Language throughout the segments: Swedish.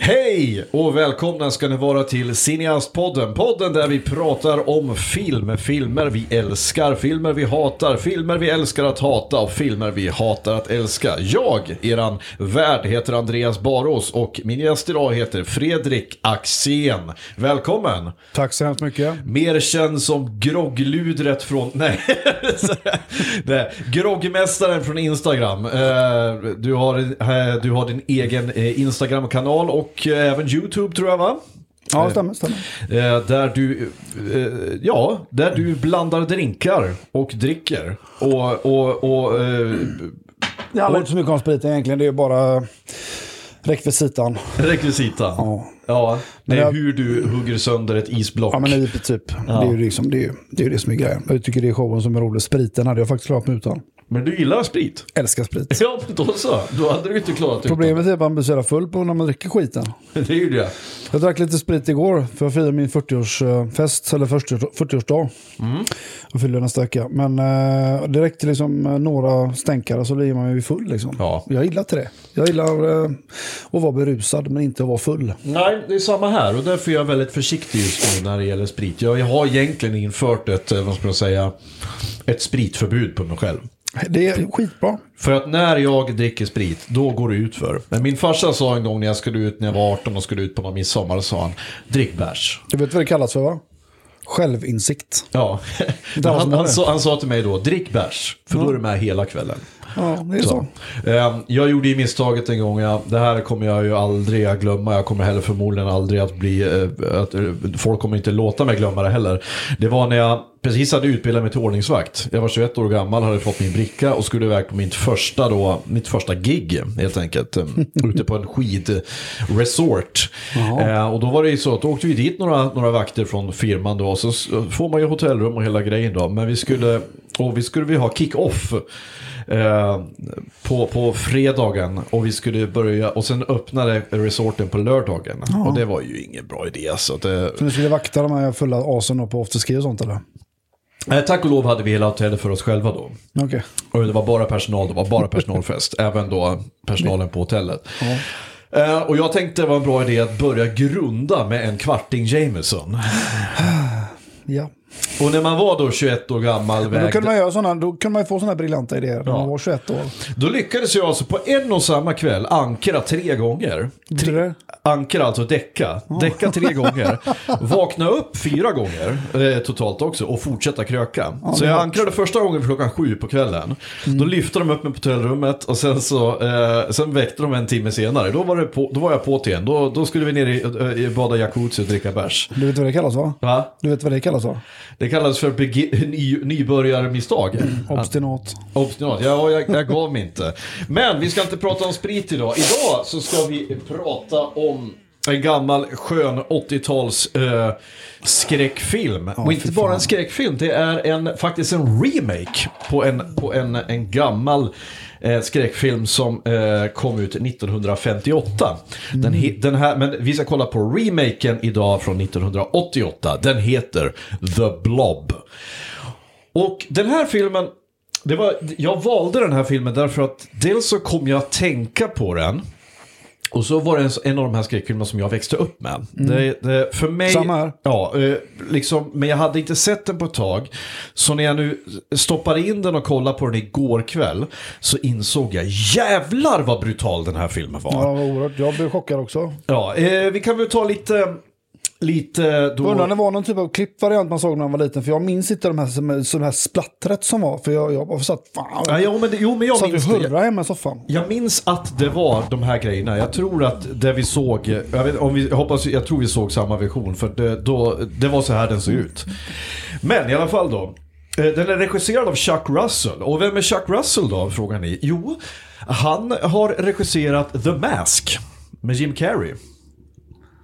Hej och välkomna ska ni vara till Cineastpodden. Podden där vi pratar om film. Filmer vi älskar, filmer vi hatar, filmer vi älskar att hata och filmer vi hatar att älska. Jag, eran värd, heter Andreas Barås och min gäst idag heter Fredrik Axén. Välkommen! Tack så hemskt mycket. Mer känd som groggludret från... Nej, Nej. groggmästaren från Instagram. Eh, Du har, eh, du har din egen Instagram-kanal och eh, även YouTube tror jag va? Ja, det stämmer. stämmer. Eh, Där du, eh, ja, där du blandar drinkar och dricker. Och, och, och eh, Det handlar inte så mycket om spriten egentligen. Det är bara rekvisitan. rekvisita. Ja. Ja, det är jag- hur du hugger sönder ett isblock. Ja, men i typ. Det, är ju liksom, det, är det är det som är grejen. Jag tycker det är showen som är rolig. Spriten hade jag faktiskt klarat mig utan. Men du gillar sprit? Älskar sprit. Ja, men då så. Då hade du inte klarat det. Problemet är att man blir så jävla full på när man dricker skiten. Det är ju det. Jag drack lite sprit igår för jag firade min 40-årsfest, eller 40-årsdag. Jag fyller nästa vecka. Men eh, det räckte liksom eh, några stänkare så blir man ju full liksom. Ja. Jag gillar inte det. Jag gillar eh, att vara berusad men inte att vara full. Nej, det är samma här och därför är jag väldigt försiktig just nu när det gäller sprit. Jag har egentligen infört ett, eh, vad ska man säga, ett spritförbud på mig själv. Det är skitbra. För att när jag dricker sprit, då går det ut för. Men min farsa sa en gång när jag skulle ut, när jag var 18 och skulle ut på någon midsommar, sa han, drick bärs. Du vet vad det kallas för va? Självinsikt. Ja, han, han, sa, han sa till mig då, drick bärs, för då är du med hela kvällen. Ja, det är så. Eh, Jag gjorde ju misstaget en gång, ja, det här kommer jag ju aldrig att glömma, jag kommer heller förmodligen aldrig att bli, eh, att, eh, folk kommer inte låta mig glömma det heller. Det var när jag precis hade utbildat mig till ordningsvakt. Jag var 21 år gammal, hade fått min bricka och skulle iväg på mitt första, då, mitt första gig helt enkelt. eh, ute på en skidresort. Eh, och då var det ju så att då åkte vi dit några, några vakter från firman då, så får man ju hotellrum och hela grejen då. Men vi skulle, och vi skulle vi ha kick-off eh, på, på fredagen och vi skulle börja och sen öppnade resorten på lördagen. Och det var ju ingen bra idé. Så att, eh, Så ni skulle vakta de här fulla asen på afterski och sånt eller? eh, tack och lov hade vi hela hotellet för oss själva då. Okej. Och det var bara personal, det var bara personalfest. även då personalen på hotellet. Eh, och jag tänkte det var en bra idé att börja grunda med en kvarting Jameson. Ja. Och när man var då 21 år gammal, Men då vägde, kunde man, göra såna, då kunde man få sådana briljanta idéer när Ja. man var 21 år. då lyckades jag alltså på en och samma kväll ankra tre gånger. Betyder Ankra, alltså däcka. Däcka tre gånger. Vakna upp fyra gånger eh, totalt också och fortsätta kröka. så jag ankrade första gången klockan sju på kvällen. Då lyfte de upp mig på hotellrummet och sen så eh, sen väckte de en timme senare. Då var, det på, då var jag på till igen. Då, då skulle vi ner i, eh, i bada jacuzzi och dricka bärs. Du vet vad det kallas va? Va? Du vet vad det kallas va? Det kallas för ny, nybörjarmisstag. Obstinat. Obstinat, ja jag, jag gav mig inte. Men vi ska inte prata om sprit idag. Idag så ska vi prata om en gammal skön 80-tals eh, skräckfilm. och inte bara en skräckfilm, det är en, faktiskt en remake på en, på en, en gammal eh, skräckfilm som eh, kom ut 1958. Den, den här, men vi ska kolla på remaken idag från 1988. Den heter The Blob. Och den här filmen, det var, jag valde den här filmen därför att dels så kom jag att tänka på den. Och så var det en, av de här skräckfilmerna som jag växte upp med. Det, det, för mig, Samma här. Ja, eh, liksom, men jag hade inte sett den på ett tag. Så när jag nu stoppade in den och kollade på den igår kväll så insåg jag jävlar vad brutal den här filmen var. Ja, vad oerhört. Jag blev chockad också. Ja, eh, vi kan väl ta lite, lite då... Jag undrar om det var någon typ av klippvariant man såg när man var liten. För jag minns inte de här, som, som här splattret som var. För jag, jag var så att fan. Ja, jo, men, det- jo, men jag satt och minns det. hurrade hemma i soffan. Jag minns att det var de här grejerna. Jag tror att det vi såg, jag, vet, om vi, jag, hoppas, jag tror vi såg samma version för det, då, det var så här den såg ut. Men i alla fall då. eh, Den är regisserad av Chuck Russell. Och vem är Chuck Russell då, frågar ni? Jo, han har regisserat The Mask med Jim Carrey.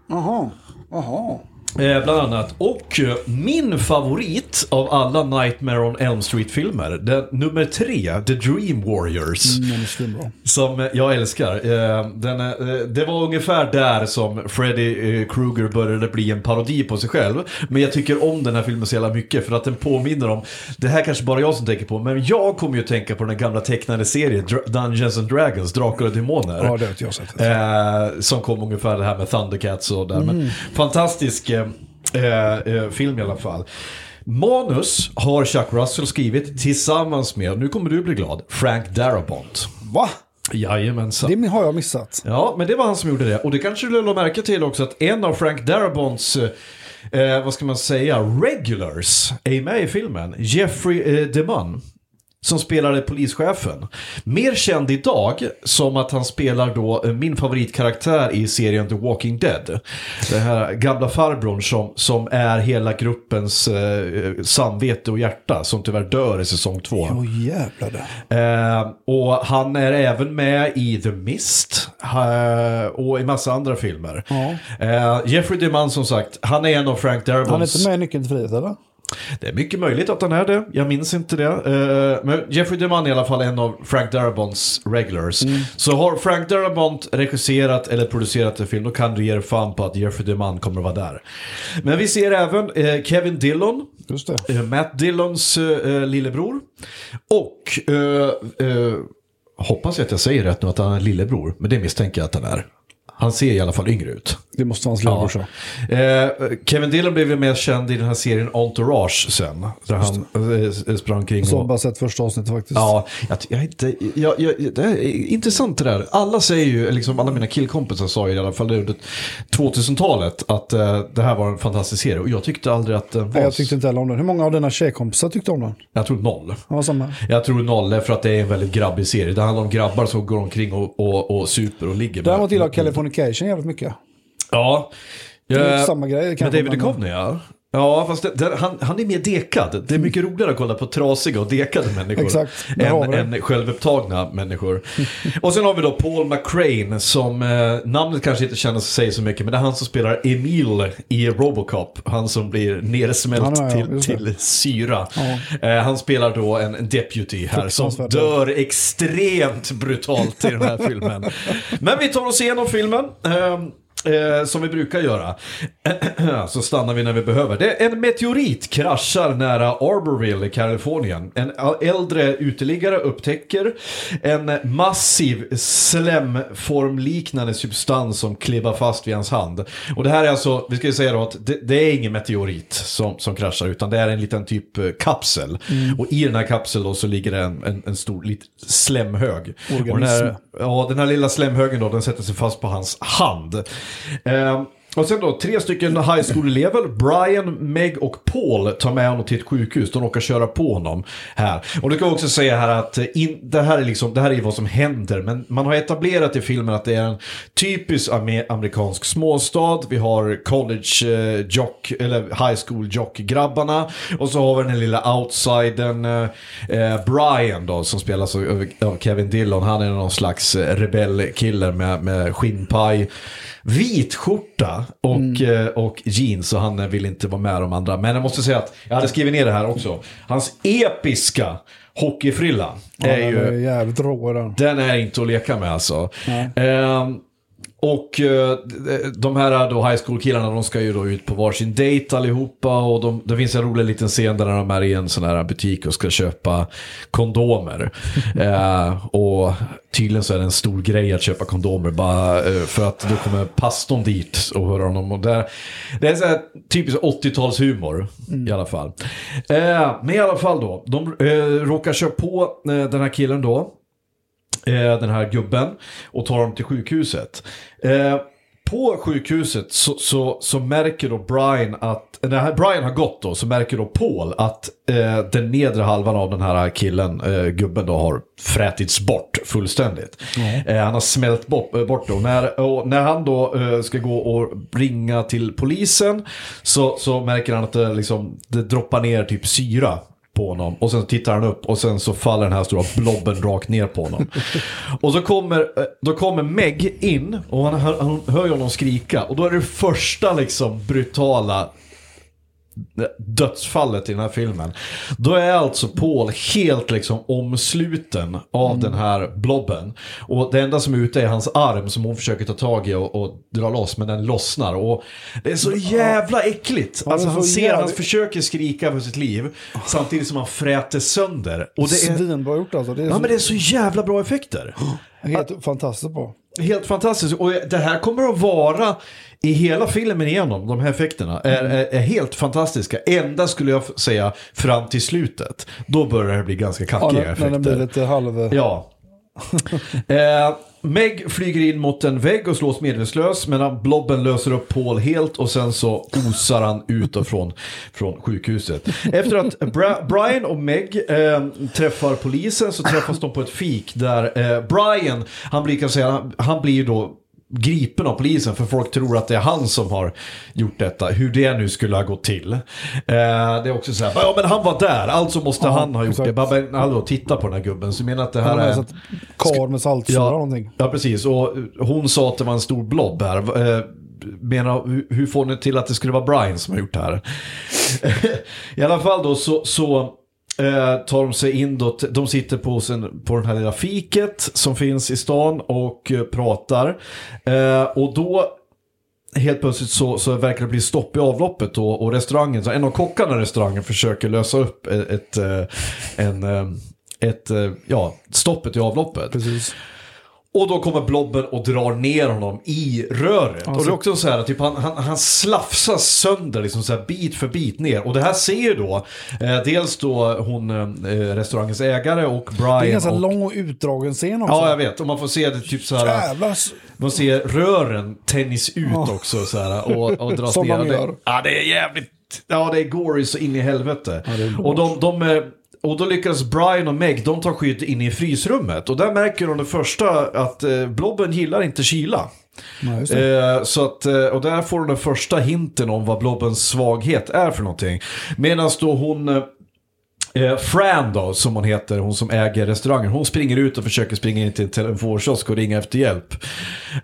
Jaha, jaha. Eh, bland annat. Och eh, min favorit av alla Nightmare on Elm Street-filmer, den, nummer tre, The Dream Warriors. Mm. Som eh, jag älskar. Eh, Den, eh, det var ungefär där som Freddy eh, Krueger började bli en parodi på sig själv. Men jag tycker om den här filmen så jävla mycket för att den påminner om, det här kanske bara jag som tänker på, men jag kommer ju att tänka på den gamla tecknade serien Dra- Dungeons and Dragons, Drakar och Demoner. Ja, det har jag sett. Som kom ungefär det här med Thundercats och där. Men fantastisk film i alla fall. Manus har Chuck Russell skrivit tillsammans med, nu kommer du bli glad, Frank Darabont. Va? Jajamensan. Det har jag missat. Ja, men det var han som gjorde det. Och det kanske du lade märke till också att en av Frank Darabonts, eh, vad ska man säga, regulars är med i filmen. Jeffrey eh, DeMunn. Som spelade polischefen. Mer känd idag som att han spelar då eh, min favoritkaraktär i serien The Walking Dead. Den här gamla farbrorn som, som är hela gruppens eh, samvete och hjärta som tyvärr dör i säsong två. Åh jävlar det. Eh, och han är även med i The Mist eh, och i massa andra filmer. Ja. Eh, Jeffrey DeMunn som sagt, han är en av Frank Han är Darabonts... inte med i Nyckeln till frihet eller? Det är mycket möjligt att han är det, jag minns inte det. Eh, men Jeffrey DeMunn är i alla fall en av Frank Darabonts regulars. Så har Frank Darabont regisserat eller producerat en film, då kan du ge er fan på att Jeffrey DeMunn kommer att vara där. Men vi ser även eh, Kevin Dillon. Eh, Matt Dillons lillebror. Och, hoppas jag att jag säger rätt nu att han är lillebror, men det misstänker jag att han är. Han ser i alla fall yngre ut. Det måste vara hans lillebrorsa. Eh, Kevin Dillon blev ju mest känd i den här serien Entourage sen. Där han eh, sprang kring Så har och... bara sett första avsnittet faktiskt. Ja, jag, jag, inte, jag, jag, det är intressant det där. Alla säger ju, liksom alla mina killkompisar sa ju i alla fall under 2000-talet att eh, det här var en fantastisk serie. Och jag tyckte aldrig att den var... Jag tyckte inte heller om den. Hur många av dina tjejkompisar tyckte om den? jag tror noll. Ja, samma. Jag tror noll för att det är en väldigt grabbig serie. Det handlar om grabbar som går omkring och, och, och super och ligger. Däremot gillar jag Californication jävligt mycket. Ja. Det är Eh, inte samma grej Med. David Duchovny ja. Ja, fast det, det, han, han är mer dekad. Det är mycket roligare att kolla på trasiga och dekade människor. Exakt, än, än självupptagna människor. och sen har vi då Paul McCrane som eh, namnet kanske inte känner sig så mycket. Men det är han som spelar Emil i Robocop. Han som blir nersmält Ja, ja, ja, till, till syra. Eh, han spelar då en, deputy här som dör extremt brutalt i den här filmen. Men vi tar oss igenom filmen. ehm, Eh, som vi brukar göra. Så stannar vi när vi behöver. Det är en meteorit kraschar nära Arborville i Kalifornien. En äldre uteliggare upptäcker en massiv slemformliknande substans som klibbar fast vid hans hand. Och det här är alltså, vi ska ju säga då att det, det är ingen meteorit som, som kraschar utan det är en liten typ eh, kapsel. Och i den här kapseln då så ligger det en, en, en stor slemhög. Och den här, Organism. Ja, den här lilla slemhögen då, den sätter sig fast på hans hand. Ehm, och sen då, tre stycken high school-elever, Brian, Meg och Paul, tar med honom till ett sjukhus. De råkar köra på honom här. Och det kan också säga här att eh, in, det, här är liksom, det här är vad som händer. Men man har etablerat i filmen att det är en typisk amerikansk småstad. Vi har college eh, jock, eller high school jock-grabbarna. Och så har vi den lilla outsidern eh, eh, Brian då, som spelas av, Kevin Dillon. Han är någon slags eh, rebellkille med, med skinnpaj. Vit skjorta och, eh, och jeans och han vill inte vara med de andra. Men jag måste säga att jag hade skrivit ner det här också. Hans episka hockeyfrilla Ja, är den ju... är jävligt rå den. Den är inte att leka med alltså. Nej. Och eh, de här då high school-killarna de ska ju då ut på varsin date allihopa och de, det finns en rolig liten scen där de är i en sån här butik och ska köpa kondomer. Eh, och tydligen så är det en stor grej att köpa kondomer bara eh, för att då kommer pastorn dit och hör honom. Och där, det är så här typisk 80-talshumor i alla fall. Eh, men i alla fall då, de eh, råkar köra på eh, den här killen då eh, den här gubben och tar dem till sjukhuset. Eh, på sjukhuset så, så, så märker då Brian att, när Brian har gått då, så märker då Paul att eh, den nedre halvan av den här killen, eh, gubben då, har frätits bort fullständigt. Eh, han har smält bort, eh, bort då. När, och när han då eh, ska gå och ringa till polisen så, så märker han att det, liksom, det droppar ner typ syra på honom och sen tittar han upp och sen så faller den här stora blobben rakt ner på honom. Och så kommer, eh, då kommer Meg in och han, hör- han hör ju honom skrika och då är det första liksom brutala dödsfallet i den här filmen. Då är alltså Paul helt liksom omsluten av den här blobben. Och det enda som är ute är hans arm som hon försöker ta tag i och, och dra loss, men den lossnar. Och det är så jävla äckligt. Ja, Alltså han ser, jävla- han försöker skrika för sitt liv, samtidigt som han fräter sönder. Och det är, Svinbra gjort alltså. Det är, ja, så, men det är så jävla bra effekter. helt fantastiskt bra. Helt fantastiskt. Och det här kommer att vara i hela filmen igenom, de här effekterna, är, är, är helt fantastiska. Enda skulle jag säga fram till slutet. Då börjar det bli ganska Ja, kackiga när, när effekter. den blir lite halv... Ja. eh, Meg flyger in mot en vägg och slås medvetslös medan Blobben löser upp Paul helt och sen så osar han ut från, från sjukhuset. Efter att Bra- Brian och Meg eh, träffar polisen så träffas de på ett fik där eh, Brian, han blir, kan säga, han, han blir ju då gripen av polisen för folk tror att det är han som har gjort detta. Hur det nu skulle ha gått till. Eh, det är också så här, ja men han var där, alltså måste Ja, han ha gjort exakt. det. Bara, men hallå, titta på den här gubben. Så menar att det här är... sett kar med saltsyra Ja, någonting. ja, precis. Och hon sa att det var en stor blob här. Eh, Menar, hur- hur får ni till att det skulle vara Brian som har gjort det här? I alla fall då så, så eh, tar de sig in då, de sitter på, sin, på den här lilla fiket som finns i stan och eh, pratar. Eh, och då helt plötsligt så, så verkar det bli stopp i avloppet och, och restaurangen, så en av kockarna i restaurangen försöker lösa upp ett, ett, eh, en, eh, ett, eh, ja, stoppet i avloppet. Precis. Och då kommer blobben och drar ner honom i röret. och det är också så här, typ han, han, han slafsas sönder liksom så här bit för bit ner. Och det här ser ju då, eh, dels då hon, eh, restaurangens ägare och Brian. Det är en ganska och, lång och utdragen scen också. Ja, jag vet. Och man får se det typ så här. Jävlar. s- Man ser rören tänjas ut Ja. också så här, och, och dras Som ner. de Det- gör. Ja, det är jävligt... Ja, det är gory så in i helvete. är och, de, de, eh, och då lyckas Brian och Meg, de tar skydd in i frysrummet. Och där märker de det första att eh, Blobben gillar inte kyla. Eh, så att, eh, och där får de den första hinten om vad Blobbens svaghet är för någonting. Medan då hon eh, Fran då, som hon heter, hon som äger restaurangen, hon springer ut och försöker springa in till en telefonkiosk och ringa efter hjälp.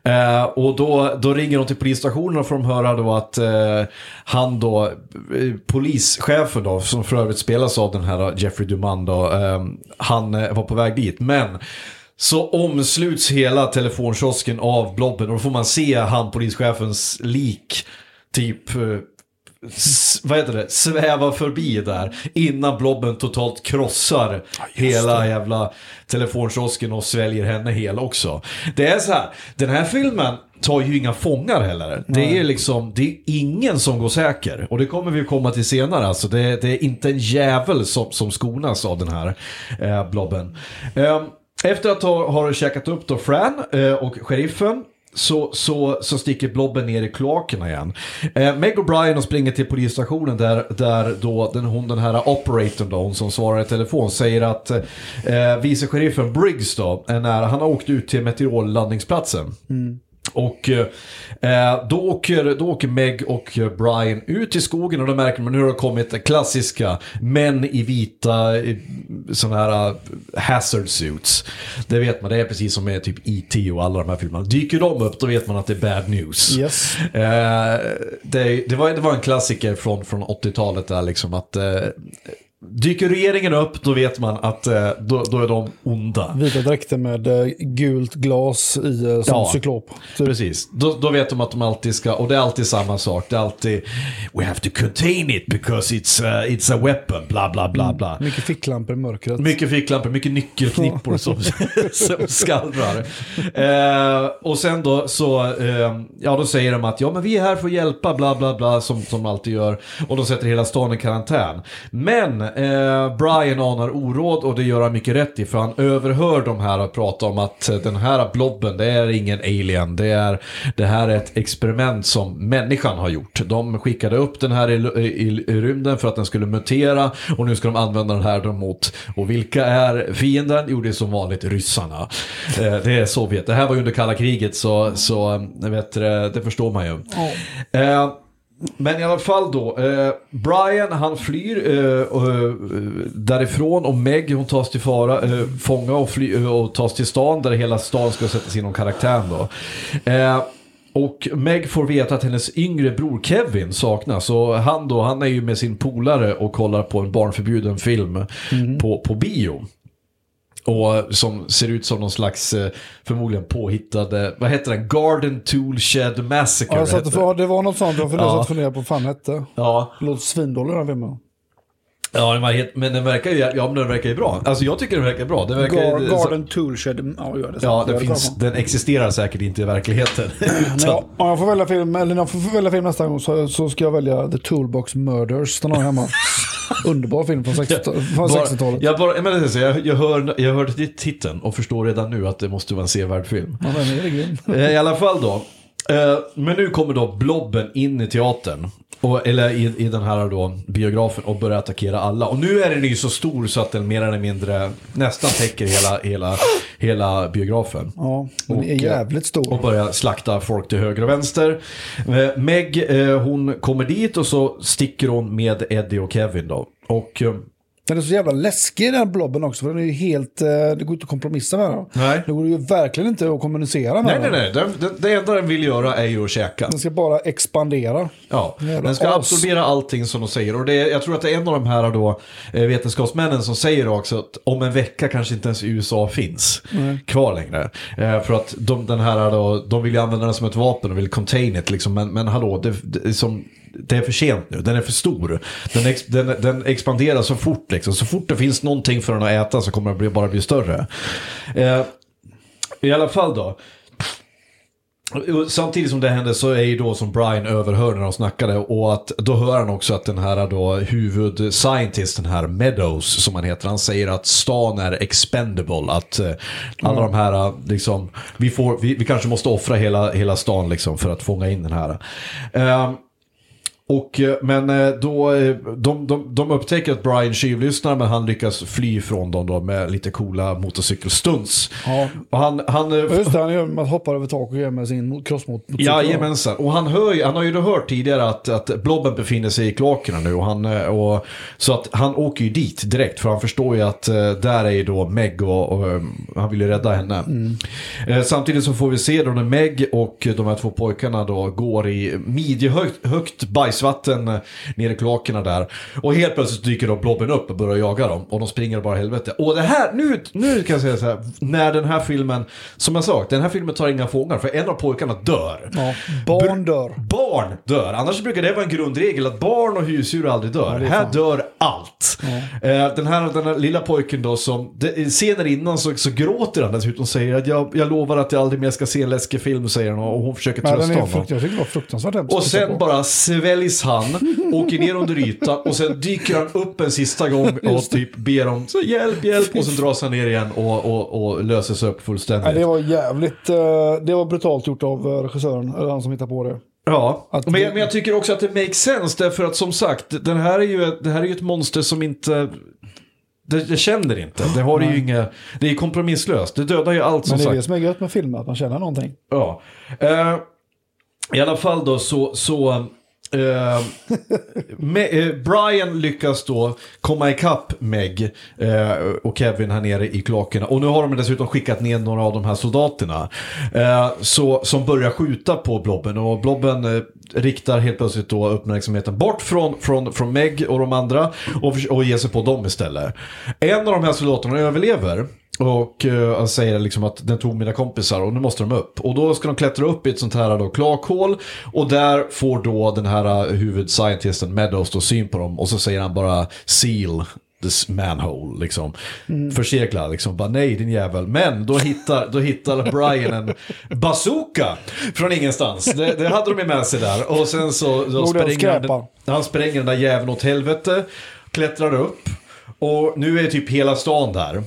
Eh, och då, då ringer hon till polisstationen och får de höra då att eh, han då, eh, polischefen då, som för övrigt spelas av den här Jeffrey Duman då, eh, han eh, var på väg dit. Men så omsluts hela telefonkiosken av blobben och då får man se han polischefens lik typ eh, vad heter det, sväva förbi där innan blobben totalt krossar hela jävla telefonkiosken och sväljer henne hel också. Det är så här, den här filmen tar ju inga fångar heller. Det är liksom, det är ingen som går säker. Och det kommer vi komma till senare. Alltså det, det är inte en jävel som, som skonas av den här eh, blobben. Eh, efter att ha har käkat upp då Fran eh, och sheriffen så, så, så sticker blobben ner i kloakerna igen. Eh, Meg och Brian springer till polisstationen där, där då den, hon, den här operatorn då, hon som svarar i telefon, säger att eh, vice sheriffen Briggs då, är nära, han har åkt ut till meteorlandningsplatsen. Mm. Och eh, då, åker, då åker Meg och Brian ut i skogen och då märker man nu har det kommit klassiska män i vita sådana här eh, hazard suits. Det vet man, det är precis som med typ E.T. och alla de här filmerna. Dyker de upp då vet man att det är bad news. Yes. Eh, det, det, var, det var en klassiker från, från 80-talet där liksom att eh, dyker regeringen upp då vet man att eh, då, då är de onda. Vita dräkter med eh, gult glas i eh, som Ja. cyklop. Typ. Precis, då, då vet de att de alltid ska, och det är alltid samma sak, det är alltid We have to contain it because it's, uh, it's a weapon, bla bla bla bla. Mycket ficklampor i mörkret. Mycket ficklampor, mycket nyckelknippor som, som skallrar. Eh, och sen då så, eh, ja då säger de att ja men vi är här för att hjälpa, bla bla bla, som, som de alltid gör. Och de sätter hela stan i karantän. Men eh, Brian anar oråd och det gör han mycket rätt i, för han överhör de här att prata om att eh, den här blobben, det är ingen alien, det, är, det här är ett experiment som människan har gjort. De skickade upp den här i, i, i rymden för att den skulle mutera och nu ska de använda den här mot, och vilka är fienden? Jo, det är som vanligt ryssarna. Eh, det är Sovjet. Det här var ju under kalla kriget så, så eh, vet, det förstår man ju. Eh, men i alla fall då. Eh, Brian han flyr eh, och, eh, därifrån och Meg hon tas till fara, eh, fånga och, fly, eh, och tas till stan där hela stan ska sättas inom karaktären då. Eh, och Meg får veta att hennes yngre bror Kevin saknas. Och han då, han är ju med sin polare och kollar på en barnförbjuden film på, på bio. Och som ser ut som någon slags eh, förmodligen påhittade, vad heter den? Garden Tool Shed Massacre. Ja, för, det var något sånt. Jag funderade Ja. ja. fundera på vad fan hette. Ja, Det låter svindålig den filmen. Ja den var helt, men den verkar ju, ja men den verkar ju bra. Alltså jag tycker den verkar bra. Den verkar, Gar, så- Garden Toolshed. Ja, gör det. Ja, den, finns, den existerar säkert inte i verkligheten. Men Utan, ja, om jag får välja film, eller jag får välja film nästa gång så, så ska jag välja The Toolbox Murders. Den har jag hemma. Underbar film från 60-talet. Från bara, 60-talet. jag, bara, men, så, jag, jag, hör, jag hör till titeln och förstår redan nu att det måste vara en sevärd film. Ja, den är grym. Eh, I alla fall då. Eh, Men nu kommer då Blobben in i teatern. Och, eller i, i den här då biografen och börjar attackera alla. Och nu är den ju så stor så att den mer eller mindre nästan täcker hela, hela, hela biografen. Ja, den Och, är eh, jävligt stor. Och börjar slakta folk till höger och vänster. Eh, Meg, eh, hon kommer dit och så sticker hon med Eddie och Kevin då. Och Den är så jävla läskig den blobben också. För den är ju helt... eh, Det går inte att kompromissa med den. Nej. Det går ju verkligen inte att kommunicera med nej, nej, den. nej. Den, den, det enda den vill göra är ju att käka. Den ska bara expandera. Ja, Jävla den ska as. absorbera allting som de säger. Och det är, jag tror att det är en av de här då, eh, vetenskapsmännen som säger också att om en vecka kanske inte ens USA finns kvar längre. Eh, för att de, den här då, de vill ju använda den som ett vapen och vill contain it liksom. Men, men hallå, det, det, som, det är för sent nu. Den är för stor. Den, ex, den, den expanderar så fort liksom. Så fort det finns någonting för den att äta så kommer den bli, bara bli större. Eh, I alla fall då. Samtidigt som det hände så är ju då som Brian överhör när de snackade och att då hör han också att den här då huvudscientist, den här Meadows som han heter, han säger att stan är expendable, att eh, alla de här eh, liksom, vi, får, vi, vi kanske måste offra hela, hela stan liksom för att fånga in den här. Eh, och, eh, men eh, då, eh, de, de, de upptäcker att Brian tjuvlyssnar men han lyckas fly från dem då med lite coola motorcykelstunts. Ja. Och han, han, Ja, Just det, han gör man hoppar över tak och gör med sin cross mot mot cykeln. Jajamensan, och han, hör, han har ju hört tidigare att, att Blobben befinner sig i kloakerna nu. Och han, och, så att han åker ju dit direkt för han förstår ju att där är ju då Meg och, och eh, han vill ju rädda henne. Eh, samtidigt så får vi se då när Meg och de här två pojkarna då går i midjehögt högt bajsvatten eh, nere i kloakerna där. Och helt plötsligt dyker då Blobben upp och börjar jaga dem. Och de springer bara helvete. Och det här, nu, nu kan jag säga så här, när den här filmen, som jag sa, den här filmen tar inga fångar för en av pojkarna dör. Ja, barn dör. Barn dör. Annars brukar det vara en grundregel att barn och husdjur aldrig dör. är här dör allt. Eh, den, här, den här lilla pojken då som, scener innan så, så gråter han dessutom och säger att jag, jag lovar att jag aldrig mer ska se en läskig film, säger han och hon försöker trösta honom. jag tycker det var fruktansvärt Och sen bara sväljs han, åker ner under ytan och sen dyker han upp en sista gång och typ ber om så hjälp, hjälp och sen dras han ner igen och, och, och löser sig upp fullständigt. Nej, det var jävligt... eh, Det var brutalt gjort av eh, regissören, eller han som hittade på det. Ja, men, jag, men jag tycker också att det makes sense därför att som sagt, den här är ju, ett- det här är ju ett monster som inte... Det, det känner inte. Det har ju inga... Det är kompromisslöst. Det dödar ju allt som Men det är sagt. det som är gött med filmer, att man känner någonting. Ja. Eh, I alla fall då så... så eh, med, eh, Brian lyckas då komma ikapp Meg eh, och Kevin här nere i kloakerna. Och nu har de dessutom skickat ner några av de här soldaterna. Eh, så, som börjar skjuta på Blobben. Och Blobben eh, riktar helt plötsligt då uppmärksamheten bort från, från, från Meg och de andra. Och, och ger sig på dem istället. En av de här soldaterna överlever. Och uh, säger liksom att den tog mina kompisar och nu måste de upp. Och då ska de klättra upp i ett sånt här då, klakhål. Och där får då den här uh, huvudscientisten Meadows då syn på dem. Och så säger han bara seal this manhole liksom. Försegla liksom. Bara nej din jävel. Men då hittar, då hittar Brian en bazooka från ingenstans. Det, det hade de med sig där. Och sen så och spränger han, han spränger den där jäveln åt helvete. Klättrar upp. Och nu är typ hela stan där.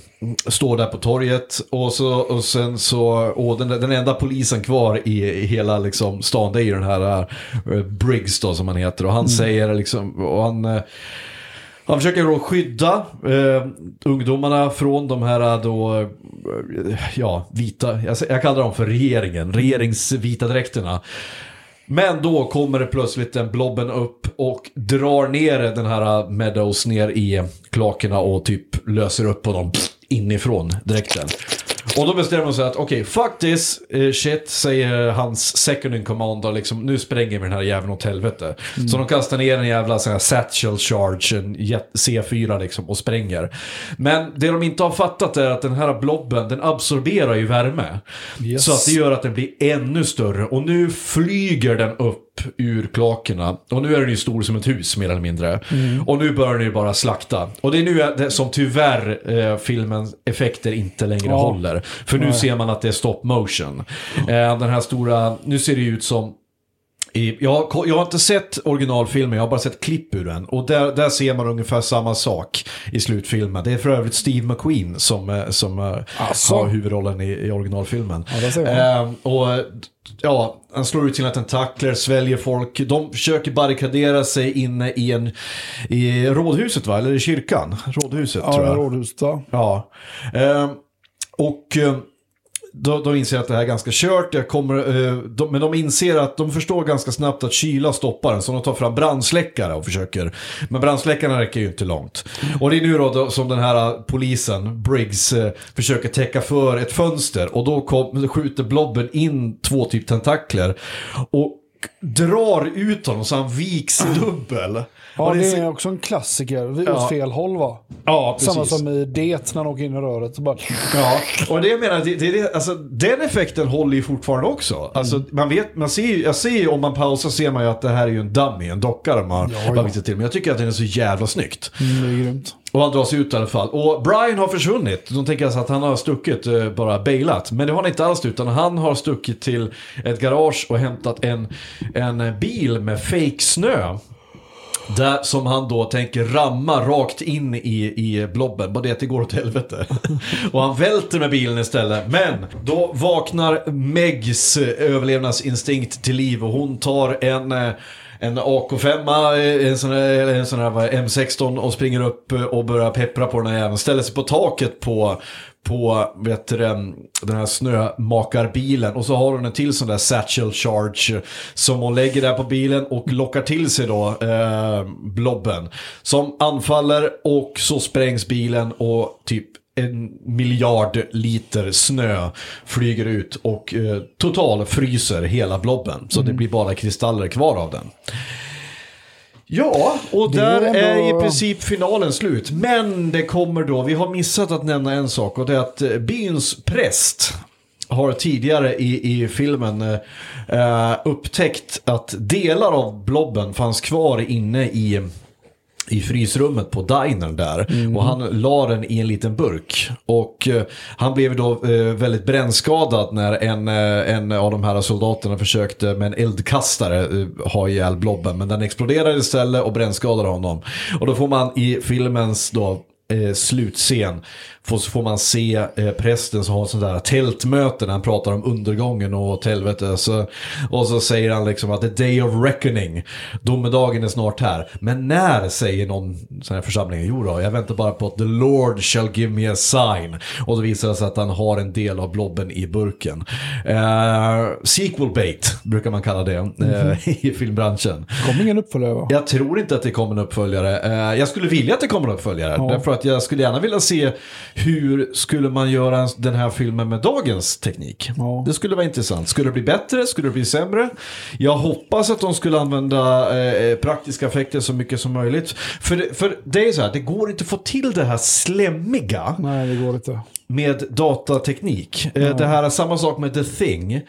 Står där på torget och, så, och sen så, och den, den enda polisen kvar i, i hela liksom, stan det är ju den här uh, Briggs då som han heter. Och han säger liksom, och han, eh, han försöker då skydda eh, ungdomarna från de här då, eh, ja, vita, jag, jag kallar dem för regeringen, regeringsvita dräkterna. Men då kommer det plötsligt en blobben upp och drar ner den här Meadows ner i klakerna och typ löser upp honom inifrån dräkten. Och då bestämmer de sig att okej, fuck this eh, shit, säger hans second in command och liksom, nu spränger vi den här jäveln åt helvete. Så de kastar ner en jävla sån här satchel charge, en jet- C4 liksom, och spränger. Men det de inte har fattat är att den här blobben, den absorberar ju värme. Yes. Så att det gör att den blir ännu större. Och nu flyger den upp ur klakerna. Och nu är den ju stor som ett hus mer eller mindre. Och nu börjar den ju bara slakta. Och det är nu det som tyvärr eh, filmens effekter inte längre Ja. håller. För nu ser man att det är stop motion. Eh, den här stora, nu ser det ju ut som jag, har- jag har inte sett originalfilmen, jag har bara sett klipp ur den. Och där, där ser man ungefär samma sak i slutfilmen. Det är för övrigt Steve McQueen som, eh, som eh, Asså? har huvudrollen i, i originalfilmen. Ja. Ehm, och eh, ja, han slår ut sina tentakler, sväljer folk. De försöker barrikadera sig inne i, en, i rådhuset va? Eller i kyrkan? Rådhuset tror Ja, jag. rådhuset. Ja. Ja. Ehm, och då, de inser att det här är ganska kört. Jag kommer, eh, de, men de inser att de förstår ganska snabbt att kyla stoppar den. Så de tar fram brandsläckare och försöker. Men brandsläckarna räcker ju inte långt. Och det är nu då, då som den här eh, polisen, Briggs, eh, försöker täcka för ett fönster. Och då kom, skjuter blobben in två typ tentakler. Och drar ut honom så han viks dubbel. Ja, det är också en klassiker. Vi Ja. åt fel håll va? ja, precis. Samma som i Det när han åker in i röret. Bara... Ja, och det jag menar, det, det, alltså, den effekten håller ju fortfarande också. Alltså, man vet, man ser jag ser ju, om man pausar ser man ju att det här är ju en dummy, en docka de har ja. visat till. Men jag tycker att den är så jävla snyggt. Mm, det är grymt. Och han dras ut i alla fall. Och Brian har försvunnit. De tänker alltså att han har stuckit, eh, bara bailat. Men det har han inte alls utan han har stuckit till ett garage och hämtat en, en bil med fake snö. Där, som han då tänker ramma rakt in i, i blobben. Bara det att det går åt helvete. och han välter med bilen istället. Men då vaknar Megs eh, överlevnadsinstinkt till liv och hon tar en eh, en AK5, eh, en sån där en sån där vad M16 och springer upp eh, och börjar peppra på den här jäveln. Ställer sig på taket på, på vet du, den den här snömakarbilen. Och så har hon en till sån där satchel charge som hon lägger där på bilen och lockar till sig då eh, blobben. Som anfaller och så sprängs bilen och typ en miljard liter snö flyger ut och eh, total fryser hela blobben. Så det blir bara kristaller kvar av den. Ja, och Det där är är, ändå- i princip finalen slut. Men det kommer då, vi har missat att nämna en sak och det är att eh, byns präst har tidigare i, i filmen eh, upptäckt att delar av blobben fanns kvar inne i i frysrummet på dinern där. Och han la den i en liten burk. Och eh, han blev då eh, väldigt brännskadad när en, eh, en av de här soldaterna försökte med en eldkastare eh, ha ihjäl blobben. Men den exploderade istället och brännskadade honom. Och då får man i filmens då eh, slutscen får, så får man se eh, prästen som har sån där tältmöte när han pratar om undergången och åt helvete. Så, och så säger han liksom att the day of reckoning, domedagen är snart här. Men när säger någon sån här församling? Jo då, jag väntar bara på att the Lord shall give me a sign. Och då visar det sig att han har en del av blobben i burken. Eh, sequel bait brukar man kalla det eh, i filmbranschen. Kom ingen uppföljare va? Jag tror inte att det kommer en uppföljare. Eh, jag skulle vilja att det kommer en uppföljare. Ja. Därför att jag skulle gärna vilja se hur skulle man göra en- den här filmen med dagens teknik. Ja. Det skulle vara intressant. Skulle det bli bättre? Skulle det bli sämre? Jag hoppas att de skulle använda eh, praktiska effekter så mycket som möjligt. För för det är så här, det går inte att få till det här slemmiga Nej, det går inte. med datateknik. Eh, Det här är samma sak med The Thing.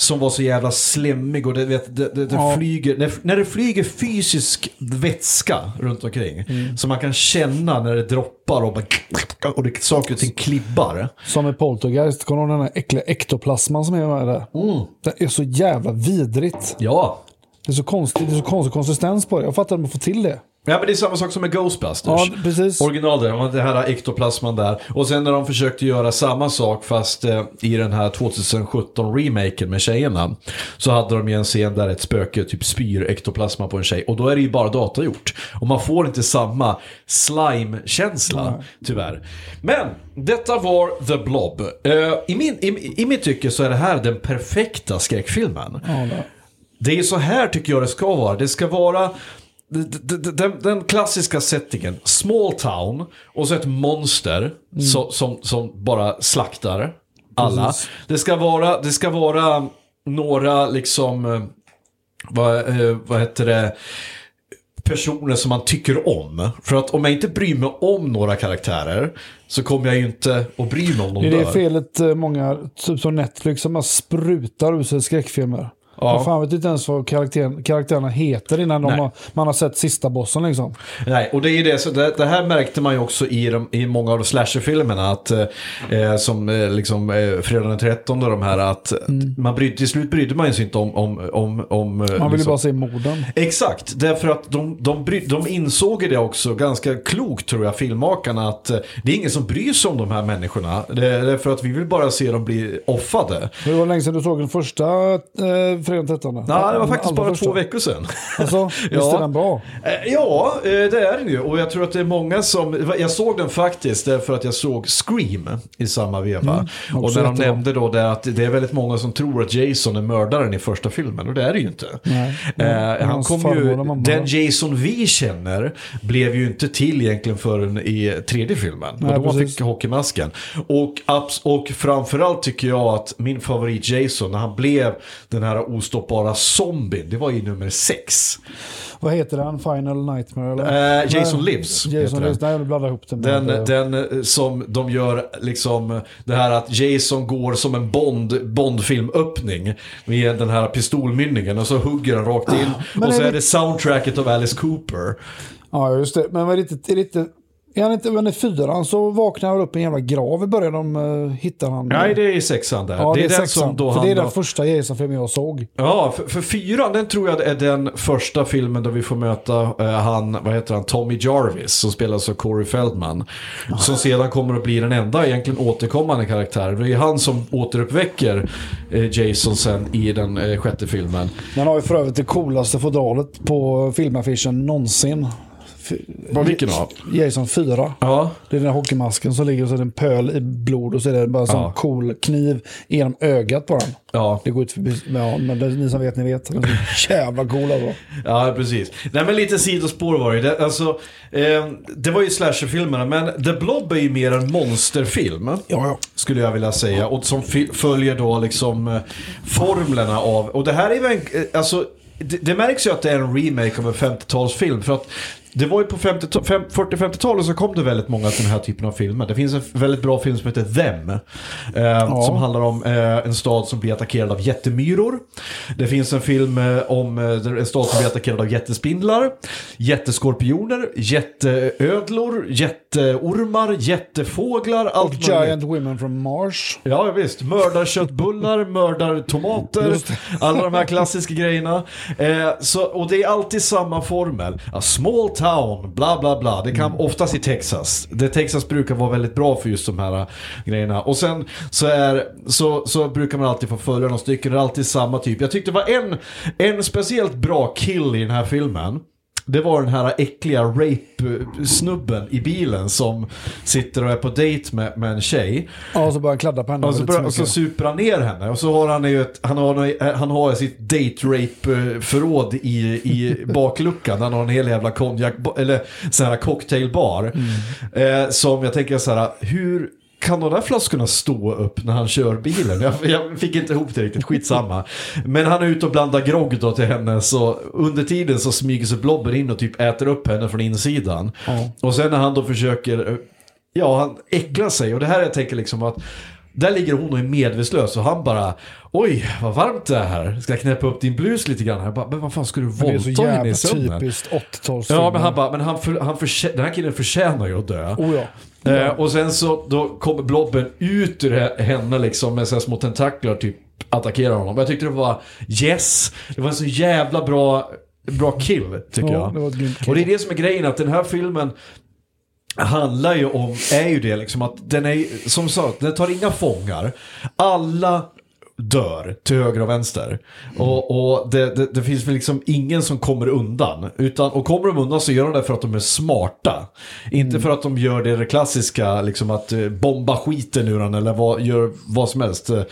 Som var så jävla slemmig och det, vet, det, det, det Ja. flyger, när, när det flyger fysisk vätska runt omkring. Mm. Så man kan känna när det droppar och, bara, och det, saker och ting klibbar. Som i Poltergeist, kommer du den här äckliga ektoplasman som är med där? Mm. Det är så jävla vidrigt. Ja. Det är så konstigt, det är så konstig konsistens på det. Jag fattar att man får till det. Ja men det är samma sak som med Ghostbusters. Ja, precis. Original där, det här ektoplasman där. Och sen när de försökte göra samma sak fast eh, i den här 2017-remaken med tjejerna. Så hade de ju en scen där ett spöke typ spyr ektoplasma på en tjej. Och då är det ju bara datagjort. Och man får inte samma slime-känsla, tyvärr. Men detta var The Blob. Eh, i, min, i, I mitt tycke så är det här den perfekta skräckfilmen. Ja, det. är så här tycker jag det ska vara. Det ska vara den, den klassiska settingen, small town och så ett monster så, som, som bara slaktar alla. Precis. Det ska vara, det ska vara några liksom, eh, vad, eh, vad heter det, personer som man tycker om. För att om jag inte bryr mig om några karaktärer så kommer jag ju inte att bry mig om de Det är det dör. felet eh, många, typ som Netflix, som bara sprutar ur sig skräckfilmer. Ja. Man fan vet inte ens vad karaktären, karaktärerna heter innan de har, man har sett sista bossen liksom. Nej, och det är det, så det, det här märkte man ju också i, de, i många av slasherfilmerna, att eh, som eh, liksom eh, Fredag den 13 och de här, att man bryd, till slut brydde man sig inte om, om, om, om eh, Mm. Man liksom- bara se morden. Exakt, därför att de, de, bry, de insåg det också ganska klokt tror jag, filmmakarna, att eh, det är ingen som bryr sig om de här människorna. Det är därför att vi vill bara se dem bli offade. Det var länge sedan du såg den första den 13. Nej, det var faktiskt bara första. två veckor sedan. Alltså, visst Ja. är den bra? Eh, Ja, eh, det är den ju. Och jag tror att det är många som... Jag såg den faktiskt därför att jag såg Scream i samma veva. och också när de nämnde då det att det är väldigt många som tror att Jason är mördaren i första filmen. Och det är det ju inte. Nej. Eh, han Hans kom ju, och den Jason vi känner blev ju inte till egentligen förrän i tredje filmen. Nej, och då han precis. fick hockeymasken. Och, och framförallt tycker jag att min favorit Jason, när han blev den här ostoppbara zombien, det var i nummer sex. Vad heter den? Final Nightmare? Eller? Eh, Jason Nej. Lives Jason den. Lives. Nej, jag blandar ihop. Den, eh, den eh, som de gör, liksom det här att Jason går som en Bond, Bond-filmöppning med den här pistolmynningen och så hugger han rakt in. Och så är är det- soundtracket av Alice Cooper. Ja, just det. Men var det inte... Är det inte är han inte, men i fyran så vaknar han upp i en jävla grav i början. De uh, hittar han. Nej, det är i sexan där. ja, det är, den sexan. som då För han det är den då- första Jason-filmen jag såg. Ja, för, för fyran, den tror jag är den första filmen där vi får möta eh, han, vad heter han, Tommy Jarvis som spelas av Corey Feldman. Som sedan kommer att bli den enda egentligen återkommande karaktären. Det är han som återuppväcker eh, Jason sen i den eh, sjätte filmen. Den har ju för övrigt det coolaste fodralet på filmaffischen någonsin. Vad vilken av? Jason 4. Ja, Det är den här hockeymasken som ligger och så är det en pöl i blod och så är det bara en sån Ja. cool kniv genom ögat på den. ja. Det går ut förbi, ja, men det, ni som vet, ni vet. Den är så jävla cool alltså. Ja, precis. Nej, men lite sidospår var det. Det, alltså, eh, det var ju slasherfilmerna, men The Blob är ju mer en monsterfilm. Ja, ja. Skulle jag vilja säga. Och som följer då liksom eh, formlerna av... Och det här är väl eh, alltså, det, det märks ju att det är en remake av en 50-talsfilm. För att det var ju på 50 fem- 40-50-talet så kom det väldigt många av den här typen av filmer. Det finns en väldigt bra film som heter Them. Eh, Som handlar om eh, en stad som blir attackerad av jättemyror. Det finns en film eh, om eh, en stad som blir attackerad av jättespindlar. Jätteskorpioner, jätteödlor, jätteormar, jättefåglar. Och Allt möjligt. Giant Women from Mars. Ja visst, mördarköttbullar, mördartomater, Just det. alla de här klassiska grejerna. Eh, så, och det är alltid samma formel. A small town, bla bla bla. Det kan oftast i Texas. Det Texas brukar vara väldigt bra för just de här eh, grejerna. Och sen så, är, så, så brukar man alltid få följa några stycken. Det är alltid samma typ. Jag tyckte det var en, en speciellt bra kill i den här filmen. Det var den här äckliga rape-snubben i bilen som sitter och är på dejt med, med en tjej. Ja, och så börjar han kladda på henne. Och så, börjar, och så super han ner henne och så har han ju ett, han har, han har sitt date rape förråd i, i bakluckan. Han har en hel jävla konjak, eller sån här cocktailbar. Mm. Eh, som jag tänker så här, hur kan de där flaskorna stå upp när han kör bilen? Jag, jag fick inte ihop det riktigt, skitsamma. Men han är ute och blandar grogg då till henne så under tiden så smyger sig Blobber in och typ äter upp henne från insidan. Ja. Och sen när han då försöker, eh, ja han äcklar sig och det här jag tänker liksom att där ligger hon och är medvetslös och han bara Oj, vad varmt det är här. Ska jag knäppa upp din blus lite grann? Jag bara, men vad fan ska du Men det är så våldta henne i jävla sömnen? typiskt 80-talsfilm. Ja, men han bara, men han, för, han förtjä- den här killen förtjänar ju att dö. Oh ja. Eh, och sen så då kommer blobben ut ur he- henne liksom med så små tentakler typ attackerar honom. Jag tyckte det var yes, det var en så jävla bra, bra kill tycker Ja, jag. det. Och det är det som är grejen att den här filmen handlar ju om, är ju det liksom att den är, som sagt, den tar inga fångar. Alla dör till höger och vänster. Och, och det, det, det finns väl liksom ingen som kommer undan. Utan, och kommer de undan så gör de det för att de är smarta. Inte för att de gör det, klassiska, liksom att eh, bomba skiten ur den eller vad, gör vad som helst. Eh,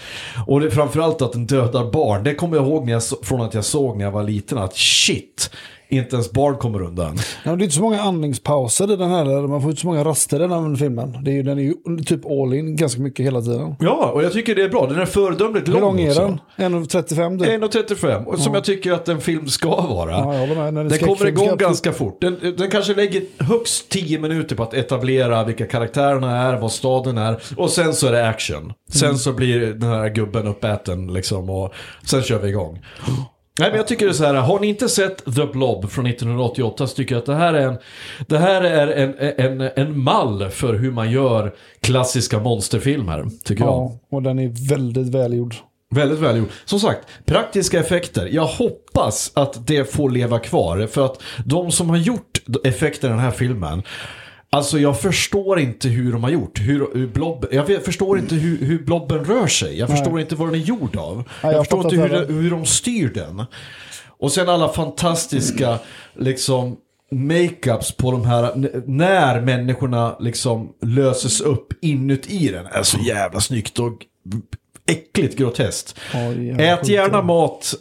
Och det, framförallt att den dödar barn. Det kommer jag ihåg när jag, från att jag såg när jag var liten. Att shit, inte ens barn kommer undan. Ja, det är inte så många andningspauser i den här. Man får inte så många raster i den här filmen. Det är ju, den är ju typ all in ganska mycket hela tiden. Ja, och jag tycker det är bra. Den är föredömligt Hur lång lång är också. den? 1.35 typ? 1.35, och som jag tycker att en film ska vara. Ja, jag med. Är Den kommer igång ganska fort. Den, den kanske lägger högst 10 minuter på att etablera vilka karaktärerna är, vad staden är. Och sen så är det action. Sen Mm. så blir den här gubben uppäten liksom och sen kör vi igång. Nej men jag tycker det är så här, har ni inte sett The Blob från 1988 så tycker jag att det här är en, det här är en, en, en mall för hur man gör klassiska monsterfilmer, tycker jag. Ja, och den är väldigt välgjord. Väldigt välgjord. Som sagt, praktiska effekter. Jag hoppas att det får leva kvar. För att de som har gjort effekter i den här filmen. Alltså jag förstår inte hur de har gjort. Hur, hur blob, jag förstår inte hur, hur blobben rör sig. Jag förstår inte vad den är gjord av. Nej, jag, jag förstår inte hur, det- hur de styr den. Och sen alla fantastiska liksom makeups på de här, när människorna liksom löses upp inuti den är så jävla snyggt och äckligt groteskt. Ja, Ät gärna mat,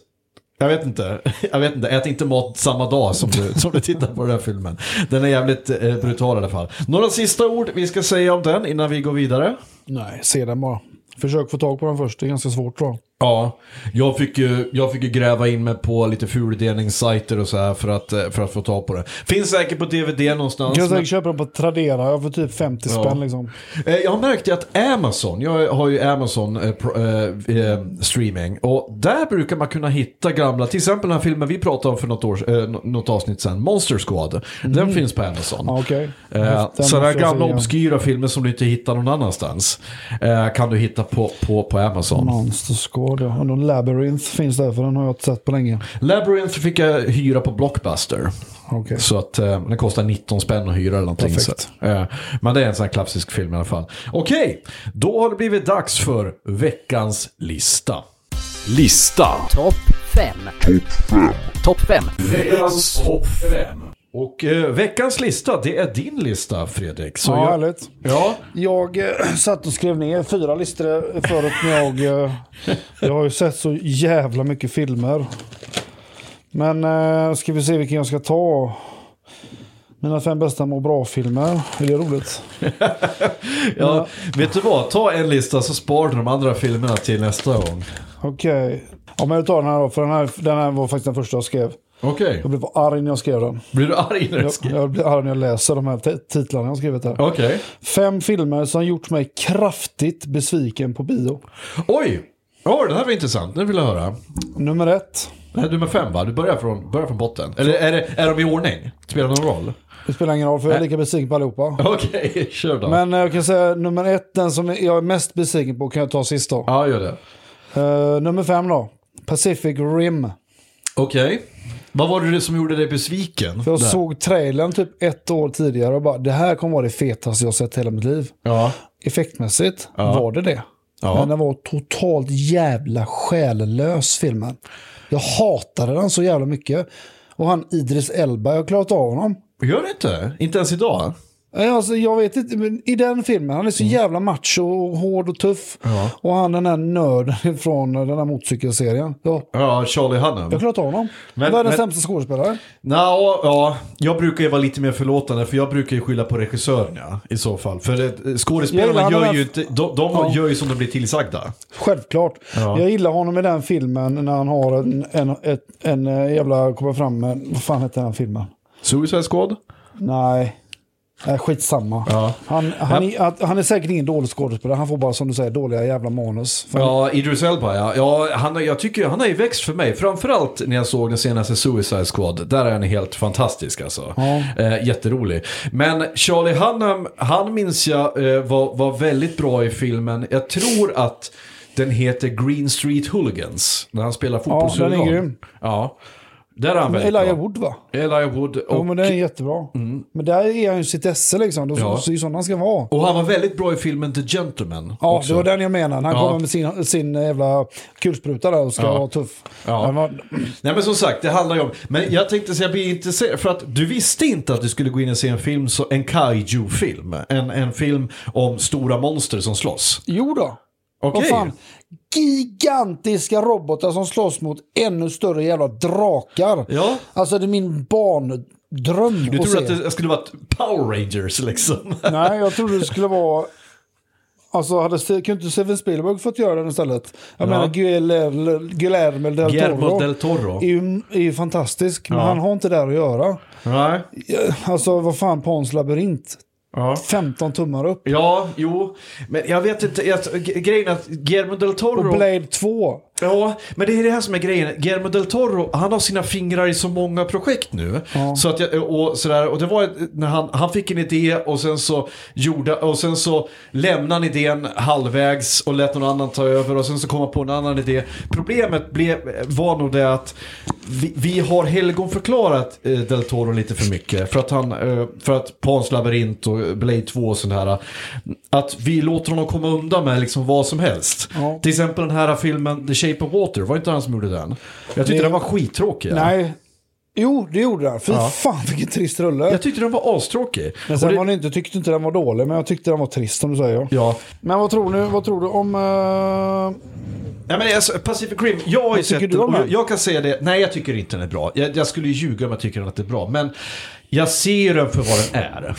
jag vet inte, jag vet inte, ät inte mat samma dag som du, som du tittar på den här filmen. Den är jävligt eh, brutal i alla fall. Några sista ord vi ska säga om den innan vi går vidare. Nej, se den bara. Försök få tag på den först, det är ganska svårt tror jag. Ja, jag fick ju, jag fick ju gräva in mig på lite fuldelningssajter och så här för att, eh, för att få tag på det. Finns säkert på DVD någonstans. Du kan men- säkert köpa den på Tradera, jag får typ 50 Ja. spänn liksom. Eh, Jag har märkt att Amazon, jag har ju Amazon eh, eh, eh, streaming och där brukar man kunna hitta gamla, till exempel den här filmen vi pratade om för något, år, eh, nå- något avsnitt sen, Monster Squad. Den finns på Amazon. Ja, okej. Eh, Sådana jag gamla obskyra filmer som du inte hittar någon annanstans kan du hitta på, på, på Amazon. Monster Squad, ja. Och någon Labyrinth finns där, för den har jag inte sett på länge. Labyrinth fick jag hyra på Blockbuster. Okej. Så att eh, den kostar 19 spänn att hyra eller någonting. Perfekt. Så, eh, men det är en sån här klassisk film i alla fall. Okej, då har det blivit dags för veckans lista. Lista. Topp 5. Topp 5. Veckans topp 5. Och eh, veckans lista, det är din lista Fredrik. Så Ja, jag, härligt. ja, Jag eh, satt och skrev ner fyra listor förut när jag... Eh, jag har ju sett så jävla mycket filmer. Men eh, ska vi se vilken jag ska ta. Mina fem bästa må bra-filmer. Är det roligt? ja, vet du vad? Ta en lista så sparar du de andra filmerna till nästa gång. Okej. Ja, men jag tar den här då, för den här, den här var faktiskt den första jag skrev. Okej, Jag blev arg när jag skrev den. blir du arg när du Jag, skriver? jag blir arg när jag läser de här titlarna jag har skrivit här. Okej. Fem filmer som gjort mig kraftigt besviken på bio. Oj! Ja, det här var intressant. Nu vill jag höra. Nummer ett. Är nummer fem va? Du börjar från, börjar från botten. Eller är, det, är de i ordning? Spelar det någon roll? Det spelar ingen roll för jag är lika besviken på allihopa. Okej, kör då. Men eh, jag kan säga nummer ett, den som jag är mest besviken på kan jag ta sist då. Ja, gör det. Eh, nummer fem då. Pacific Rim. Okej. Vad var det som gjorde dig besviken? För jag där? såg trailern typ ett år tidigare och bara det här kommer vara det fetaste jag sett hela mitt liv. Ja. Effektmässigt Ja. var det det. Ja. Men den var totalt jävla själlös filmen. Jag hatade den så jävla mycket. Och han Idris Elba, jag har klarat av honom. Gör det inte? Inte ens idag? Alltså, jag vet inte, men i den filmen, han är så jävla macho och hård och tuff. Mm. Ja. Och han den här nörden från den här motorcykelserien. Ja, Ja, Charlie jag har Hunnam. klarat av honom. Men- Världens men- sämsta skådespelare. Nå, ja, jag brukar ju vara lite mer förlåtande för jag brukar ju skylla på regissören ja, i så fall. För Jag skådespelarna gör ju inte, de, de Ja. gör ju som de blir tillsagda. Självklart. Ja. Jag gillar honom i den filmen när han har en, en, ett, en eh, jävla, kommer fram med, vad fan heter den filmen? Suicide Squad? Nej. Nej, skitsamma. Ja. Han, han, är, att- han är säkert ingen dålig skådespelare. Han får bara som du säger dåliga jävla manus. Ja, Idris Elba ja. ja han, jag tycker han har ju växt för mig. Framförallt när jag såg den senaste Suicide Squad. Där är han helt fantastisk alltså. Ja. Eh, jätterolig. Men Charlie Hunnam, han minns jag eh, var, var väldigt bra i filmen. Jag tror att den heter Green Street Hooligans. När han spelar fotbollshuligan. den är grym. Ja. Där är han väldigt Elijah bra. Wood va? Elijah Wood. Och, men den är jättebra. Men där är han ju sitt esse liksom. Det är Ja. så- så sådana ska vara. och han var väldigt bra i filmen The Gentleman. Ja, också. det var den jag menade. Han Ja. kommer med sin, sin jävla kulspruta där och ska Ja. vara tuff. Ja. Han var, Nej men som sagt, det handlar ju om... Men jag tänkte säga, jag blir intresserad, för att du visste inte att du skulle gå in och se en film, så, en kaiju-film. En, en film om stora monster som slås. jo då. Okej. Vad fan? Gigantiska robotar som slåss mot ännu större jävla drakar. Ja. Alltså det är min barndröm Du att tror se. att det skulle vara Power Rangers liksom? Nej, jag trodde det skulle vara... Alltså hade Ste- kunde inte Steven Spielberg fått göra den istället? Jag Ja. menar Guillermo Guillermo del Guillermo Toro del Toro. är ju, är ju fantastisk, men Ja. han har inte där att göra. Nej. Alltså vad fan, Pons labyrint. Ja. 15 tummar upp. Ja, jo. Men jag vet inte, jag, grejen är att Guillermo del Toro... Och Blade 2. Ja, men det är det här som är grejen. Guillermo del Toro, han har sina fingrar i så många projekt nu. Ja. Så att jag, och, sådär, och det var när han, han fick en idé och sen så gjorde, och sen så lämnade han idén halvvägs och lät någon annan ta över och sen så kom han på en annan idé. Problemet blev, var nog det att vi, vi har helgonförklarat eh, del Toro lite för mycket. För att han, eh, för att Pans labyrint och Blade 2 och sånt här. Att vi låter honom komma undan med liksom vad som helst. Ja. Till exempel den här filmen The Shape of Water, var det inte han som gjorde den? Jag tyckte Det- den var skittråkig. Nej. Jo, det gjorde den. Fy Ja. fan vilken trist rulle. Jag tyckte den var astråkig. Men Och sen det- var inte, tyckte inte den var dålig, men jag tyckte den var trist som du säger. Ja. Men vad tror du, vad tror du om... eh, Nej, men alltså, Pacific Rim, jag har ju tycker sett du den om och jag, den? jag kan säga det, nej jag tycker inte den är bra. Jag, jag skulle ju ljuga om jag tycker att den är bra, men jag ser den för vad den är.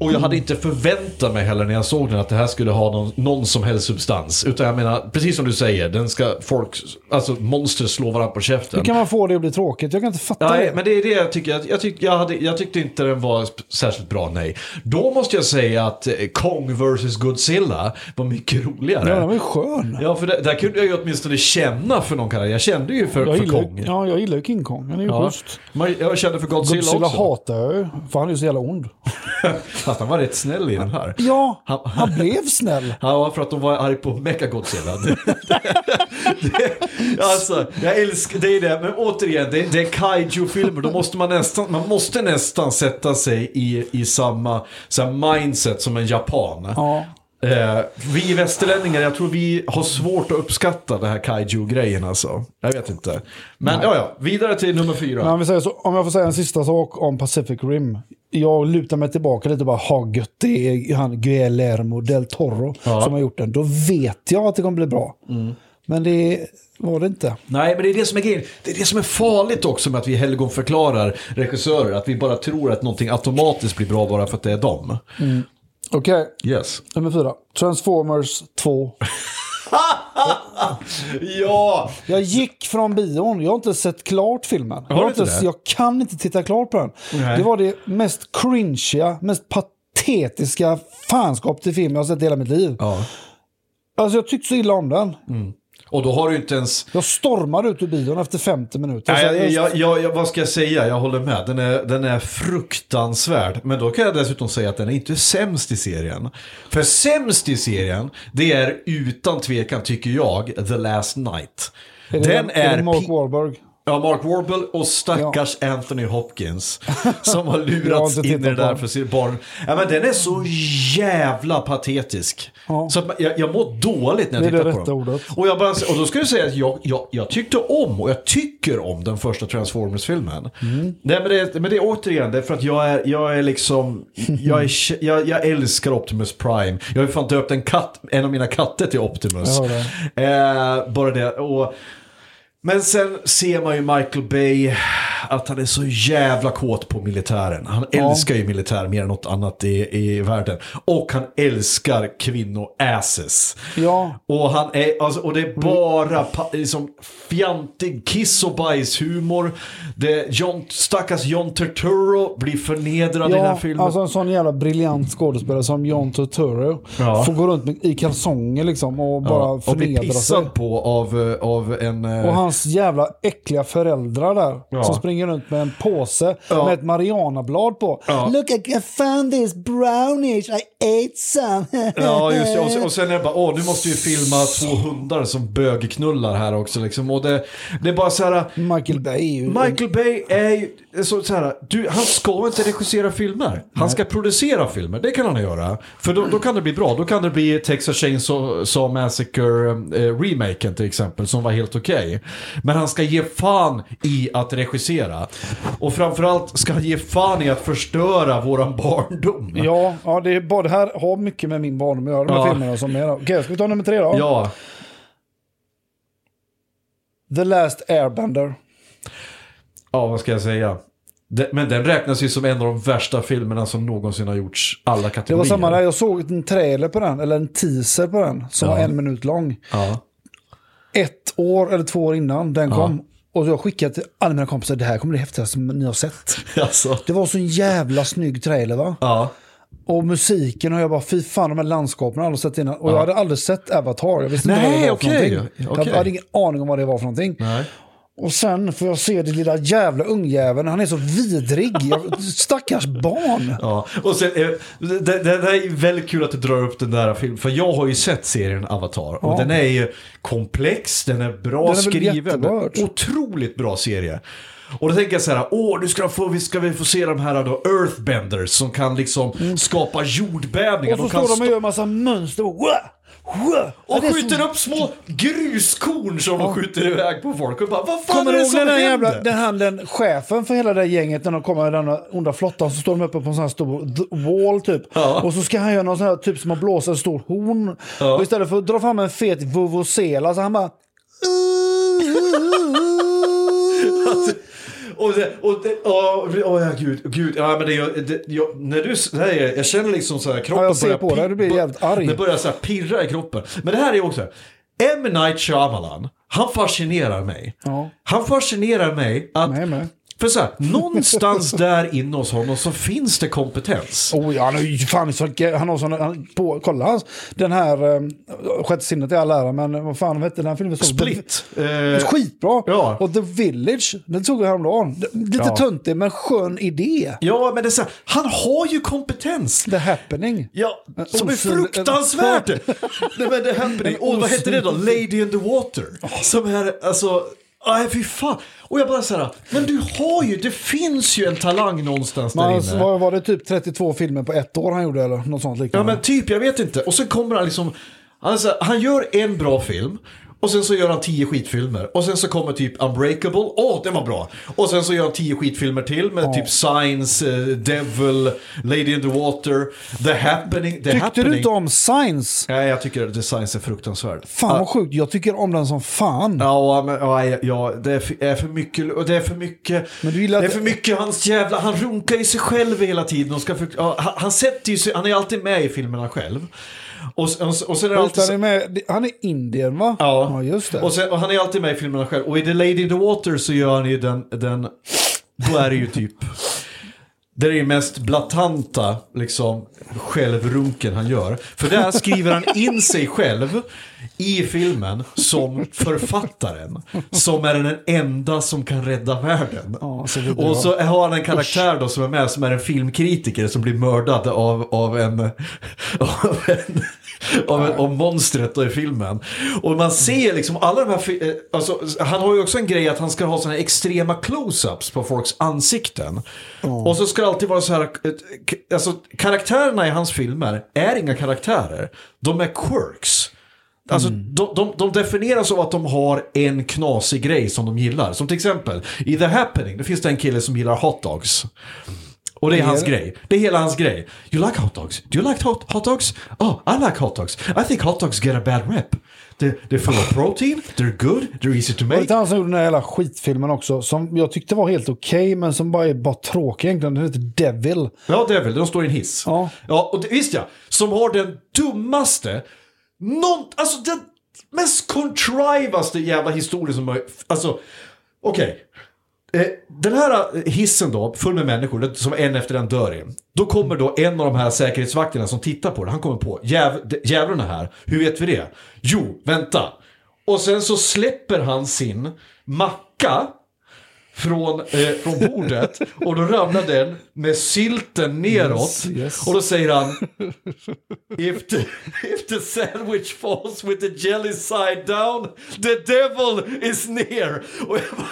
Och jag hade inte förväntat mig heller när jag såg den att det här skulle ha någon, någon som helst substans. Utan jag menar, precis som du säger, den ska folk, alltså monster slå varandra på käften. Hur kan man få det att bli tråkigt? Jag kan inte fatta Nej, det. men det är det jag tycker. Jag, jag, tyck, jag, hade, jag tyckte inte den var särskilt bra, nej. Då måste jag säga att eh, Kong vs Godzilla var mycket roligare. Ja, den var ju skön. Ja, för där, där kunde jag ju åtminstone känna för någon karaktär. Jag kände ju för, Jag för gillar, Kong. ja, jag gillar ju King Kong. Han är ju Ja. schysst. Jag kände för Godzilla, Godzilla också. hatar jag ju. För han är ju så jävla ond. Fast han var rätt snäll i den här. Ja, Han- han blev snäll. Ja, för att de var arg på Mechagodzilla. Alltså, jag älskar, det är det. Men återigen, det, det är kaiju-filmer. Då måste man nästan, man måste nästan sätta sig i, i samma så mindset som en japan. Ja. Eh, vi västerlänningar, jag tror vi har svårt att uppskatta det här kaiju-grejen alltså. Jag vet inte. Men ja, ja, vidare till nummer fyra. Men om, vi säger så, om jag får säga en sista sak om Pacific Rim. Jag lutar mig tillbaka lite och bara, ha gött, det är han Guillermo del Toro Ja. Mm. som har gjort den. Då vet jag att det kommer bli bra. Men det var det inte. Nej, men det är det som är grejen. Det är det som är farligt också med att vi helgonförklarar regissörer. Att vi bara tror att någonting automatiskt blir bra bara för att det är dem. Okej, Yes. nummer fyra. Transformers 2. Ja! Jag gick från bion, jag har inte sett klart filmen. Jag, du har inte inte, det? jag kan inte titta klart på den. Nej. Det var det mest cringeiga, mest patetiska fanskap till film jag har sett i hela mitt liv. ja. Alltså jag tyckte så illa om den. Och då har du inte ens... Jag stormade ut ur bion efter 50 minuter. Nej, jag, jag- jag, jag, vad ska jag säga? Jag håller med. Den är, den är fruktansvärd. Men då kan jag dessutom säga att den är inte sämst i serien. För sämst i serien, det är utan tvekan, tycker jag, The Last Night. är det, den är det Mark Wahlberg? Ja, Mark Warble och stackars Anthony Hopkins. Som har lurats in i det där för sitt barn. Ja, men den är så jävla patetisk. Ja. Så jag, jag mår dåligt när jag Det tittar det på den. ordet. Och, jag bara, och då ska jag säga att jag, jag, jag tyckte om, och jag tycker om den första Transformers-filmen. Mm. Nej, men, det, men det är återigen, det är för att jag är, jag är liksom, jag, är, jag, jag älskar Optimus Prime. Jag har ju fan döpt en katt, en av mina katter till Optimus. Jag hör Eh, bara det. Och, men sen ser man ju Michael Bay, att han är så jävla kåt på militären. Han Ja. älskar ju militär mer än något annat i, i världen. Och han älskar kvinnoasses. Ja. Och, han är, alltså, och det är bara liksom, fjantig kiss och bajshumor. Det, John, stackars John Turturro blir förnedrad i den här Ja, filmen. alltså en sån jävla briljant skådespelare som John Turturro Ja. får gå runt i kalsonger liksom och bara Ja, och blir förnedra sig. pissad på av, eh, av en... eh, Och hans jävla äckliga föräldrar där. Ja. Som springer runt med en påse Ja. med ett marianablad på. Ja. Look, I found this brownish, I ate some. Ja, just det. Och sen, och sen är det bara, åh, nu måste vi filma två hundar som bögknullar här också. Liksom. Och det, det är bara så här, Michael Bay. Michael Bay är ju så, så här, du, han ska inte regissera filmer. Han ska producera filmer, det kan han göra. För då, då kan det bli bra. Då kan det bli Texas Chainsaw Saw Massacre eh, till exempel, som var helt okej. Men han ska ge fan i att regissera. Och framförallt ska han ge fan i att förstöra våran barndom. Ja, ja det, är bara, det här har mycket med min barndom att göra, de här Ja. filmerna som är. Okej, ska vi ta nummer tre då? Ja, The Last Airbender. ja vad ska jag säga? Det, men den räknas ju som en av de värsta filmerna som någonsin har gjorts, alla Det kategorier. var samma där, jag såg en trailer på den, eller en teaser på den, som Ja. var en minut lång. Ja. Ett år eller två år innan den kom. Och jag skickade till alla mina kompisar, det här kommer bli häftigaste som ni har sett. Alltså. Det var så en jävla snygg trailer va? Ja. Och musiken och jag bara, fy fan de här landskapen har jag aldrig sett innan. Och jag hade aldrig sett Avatar, jag visste inte Nej, vad det var okej. för någonting. Okej. Jag hade ingen aning om vad det var för någonting. Nej. Och sen får jag se det lilla jävla ungjäveln, han är så vidrig. Jag, stackars barn. Ja, och sen, eh, det, det, det är väldigt kul att du drar upp den där filmen, för jag har ju sett serien Avatar. Och Ja. den är ju komplex, den är bra Den är skriven. Otroligt bra serie. Och då tänker jag så här, åh, nu ska, få, vi ska vi få se de här då, Earthbenders som kan liksom skapa jordbävningar. Mm. Och så kan står de och gör massa mönster. Och! Ja, skjuter upp små gruskorn som de skjuter iväg på folk. Och bara, vad fan Kommer är det som den händer? jävla, den, han, den chefen för hela det här gänget när de kommer med den här onda flottan så står de uppe på en sån här stor wall typ. Ja. Och så ska han göra någon sån här typ som att blåsa en stor horn. Och istället för att dra fram en fet vuvuzela så han bara... Och det, och det, åh, åh, ja, gud, gud, ja men det, det jag, när du säger, jag känner liksom så här, kroppen Ja, jag ser på dig, du blir jävligt arg. Det börjar så här pirra i kroppen. Men det här är också, M. Night Shyamalan, han fascinerar mig. Ja. Han fascinerar mig att, Mig med. För så här, någonstans där inne hos honom så finns det kompetens. Oh ja, han har ju fan så, han har sån, han, på, kolla hans, den här, um, sjätte sinnet i all ära, men vad fan du, den här filmen? Split. The, Eh, skitbra! ja. Och The Village, den såg vi häromdagen. Lite Ja. töntig, men skön idé. ja, men det är så här, han har ju kompetens. The Happening. Ja, som är fruktansvärt! Nej men det happening. Och vad hette det då? Lady in the Water. Som är, alltså, nej fy fan. Och jag bara så här, men du har ju, det finns ju en talang någonstans där inne. var, var det typ 32 filmer på ett år han gjorde eller något sånt Ja liknande? men typ, jag vet inte. Och sen kommer han liksom, alltså, han gör en bra film. Och sen så gör han tio skitfilmer. Och sen så kommer typ Unbreakable. Åh, den var bra. Och sen så gör han tio skitfilmer till med typ Signs, eh, Devil, Lady in the Water, The Happening. The Tyckte happening. du inte om Science? Nej, jag tycker att The Signs är fruktansvärd. Fan vad sjukt, jag tycker om den som fan. Ja, men, ja, ja det är för, är för mycket, och det är för mycket, Men du gillar det är för mycket hans jävla, han runkar i sig själv hela tiden och ska för, ja, han, han sätter ju sig, han är alltid med i filmerna själv. Och, och, och sen är alltid Han är, med, han är indien va? Ja, just det. Och, sen, och han är alltid med i filmerna själv. Och i The Lady in the Water så gör han ju den, den då är det ju typ, det är ju mest blatanta liksom självrunken han gör. För där skriver han in sig själv i filmen som författaren. Som är den enda som kan rädda världen. Ja, så och så har han en karaktär då som är med som är en filmkritiker som blir mördad av, av en, av en av, av monstret då i filmen. Och man ser liksom alla de här, eh, alltså, han har ju också en grej att han ska ha sådana här extrema close-ups på folks ansikten. Och så ska det alltid vara så här, alltså karaktärerna i hans filmer är inga karaktärer. De är quirks. Alltså, de, de, de definieras av att de har en knasig grej som de gillar. Som till exempel, i The Happening, det finns det en kille som gillar hotdogs. Och det är Det är hans det. grej. Det är hela hans grej. You like hot dogs? Do you like hot, hot dogs? Oh, I like hot dogs. I think hot dogs get a bad rep. They're, they're full of protein, they're good, they're easy to Det make. inte han som gjorde den här hela skitfilmen också, som jag tyckte var helt okej, men som bara är bara tråkig egentligen. Den heter Devil. Ja, det är väl, de står i en hiss. Ja. ja och det, visst ja, som har den dummaste, någon, alltså den mest contrivaste jävla historien som möjligt. Alltså, okej. Eh, Den här hissen då, full med människor, som en efter en dör i. Då kommer då en av de här säkerhetsvakterna som tittar på det, han kommer på, Jäv, d- jävlarna här, hur vet vi det? Jo, vänta. Och sen så släpper han sin macka från, eh, från bordet och då ramlar den med sylten neråt. Yes, yes. Och då säger han if the, if the sandwich falls with the jelly side down the devil is near. Och jag bara,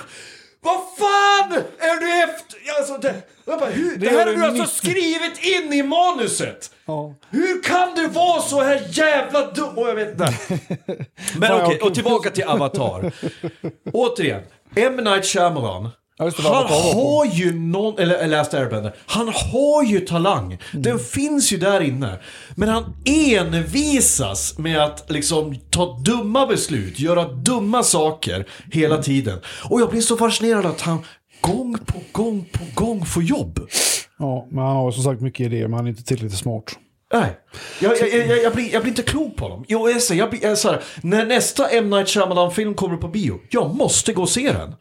vad fan är du efter? Alltså, det, jag bara, hur, det, Det här har du alltså skrivit in i manuset. Ja. Hur kan du vara så här jävla dum? Och jag vet inte. Men okej, jag- och tillbaka till Avatar. Återigen, M. Night Shyamalan. Ja, det, han har ju någon, eller Last Airbender, han har ju talang. Mm. Den finns ju där inne. Men han envisas med att liksom ta dumma beslut, göra dumma saker hela tiden. Och jag blir så fascinerad att han gång på gång på gång får jobb. Ja, men han har som sagt mycket idéer, men han är inte tillräckligt smart. Nej, jag, jag, jag, jag, blir, jag blir inte klok på honom. Jo, jag jag blir, jag, så här, när nästa M. Night Shyamalan-film kommer på bio, jag måste gå och se den.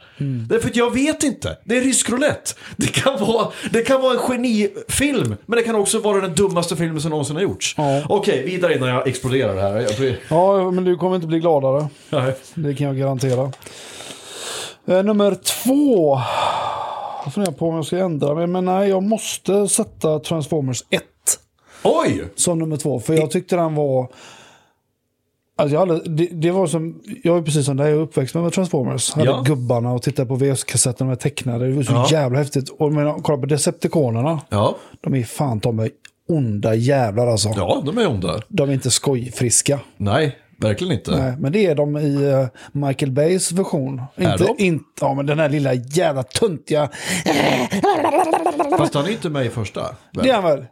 Därför att jag vet inte, det är rysk roulette. Det kan, vara, det kan vara en genifilm, men det kan också vara den dummaste filmen som någonsin har gjorts. Ja. Okej, vidare innan jag exploderar här. Blir, Ja, men du kommer inte bli gladare. nej. Det kan jag garantera. Eh, nummer två. Jag funderar på om jag ska ändra mig, men nej, jag måste sätta Transformers 1 Oj! som nummer två. För jag tyckte den var... Alltså jag hade, det, det var som, jag är precis som dig, jag är uppväxt med Transformers. Hade Ja. gubbarna och tittade på VHS-kassetterna med tecknade. Det var så Ja. jävla häftigt. Och men, kolla på Decepticonerna. Ja, De är fan ta mig onda jävlar alltså. ja de är onda. De är inte skojfriska. Nej, verkligen inte. Nej, men det är de i eh, Michael Bays version. Inte, de? inte, ja, men den här lilla jävla tuntiga. Fast han är inte med i första. väl? Det är han väl?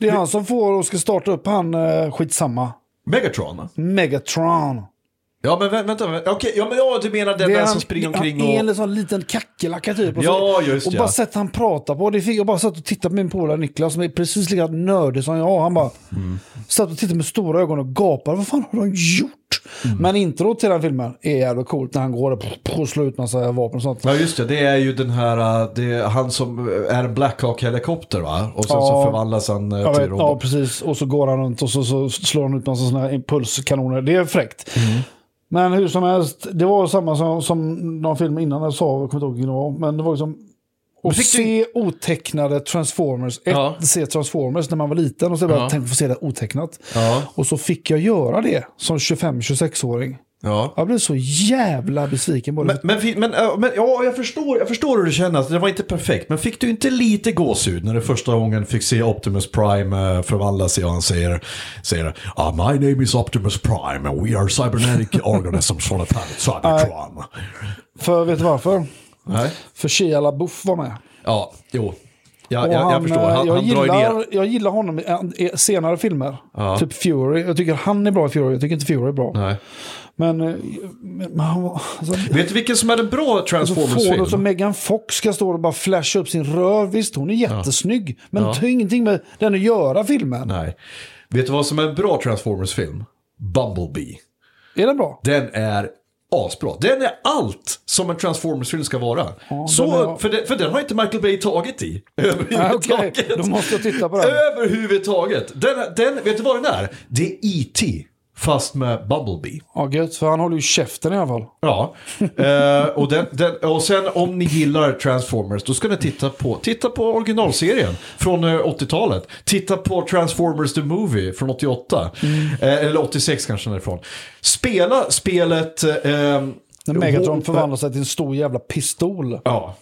Det är han som får och ska starta upp han, eh, skitsamma, Megatron. Megatron. Ja, men vä- vänta. vänta. Okej, ja, men ja, du menar den är där som han, springer han omkring är och... en sån liten kackerlacka typ. Och, Ja, just och ja. bara sett han prata på. Det fick, jag bara satt och tittade på min polare Niklas som är precis lika nördig som jag. Han bara Mm. satt och tittade med stora ögon och gapade. Vad fan har de gjort? Mm. Men introt till den filmen är jävligt coolt när han går och, och slår ut massa vapen och sånt. Ja just det, det är ju den här, äh, det är han som är en Blackhawk-helikopter va? Och sen så Ja. förvandlas han äh, till vet, ja, robot. precis. Och så går han runt och så, så slår han ut massa sådana här impulskanoner. Det är fräckt. Mm. Men hur som helst, det var samma som, som någon film innan jag sa, jag kommer inte ihåg. Men det var liksom fick se otecknade Transformers, ett, Ja. se Transformers när man var liten och så bara Ja. tänkte få se det otecknat. Ja. Och så fick jag göra det som 25-26-åring. Ja. Jag blev så jävla besviken på det. Men, men, men, men ja, jag förstår, jag förstår hur du känner, det var inte perfekt. Men fick du inte lite gåshud när du första gången fick se Optimus Prime förvandla sig och han säger, säger ah, My name is Optimus Prime and we are cybernetic organisms from the planet Cybertron. För vet du varför? Nej? För Shia LaBeouf var med. Ja, jo. Ja, jag, jag han, förstår, eh, han, jag, han gillar, jag gillar honom i i senare filmer. Typ Fury. Jag tycker han är bra i Fury. Jag tycker inte Fury är bra. Nej. Men, eh, men han var... Alltså, Vet du vilken som är en bra Transformers-film? som Megan Fox ska stå och bara flasha upp sin rör. Visst, hon är jättesnygg. Men det har ingenting med den att göra, filmen. Nej. Vet du vad som är en bra Transformers-film? Bumblebee. Är den bra? Den är asbra. Den är allt som en Transformers-film ska vara. den Så, är- för, den, för den har inte Michael Bay tagit i. Ja, Överhuvudtaget. okej. Då måste jag titta på den. Överhuvudtaget. Den, den, vet du vad den är? Det är E.T. Fast med Bumblebee. Ja, gött. För han håller ju käften i alla fall. Ja, eh, och, den, den, och sen om ni gillar Transformers då ska ni titta på, titta på originalserien från eh, 80-talet. Titta på Transformers the Movie från 88. Eh, eller 86 kanske den är ifrån. Spela spelet... Eh, När Megatron förvandlar sig till en stor jävla pistol. Ja.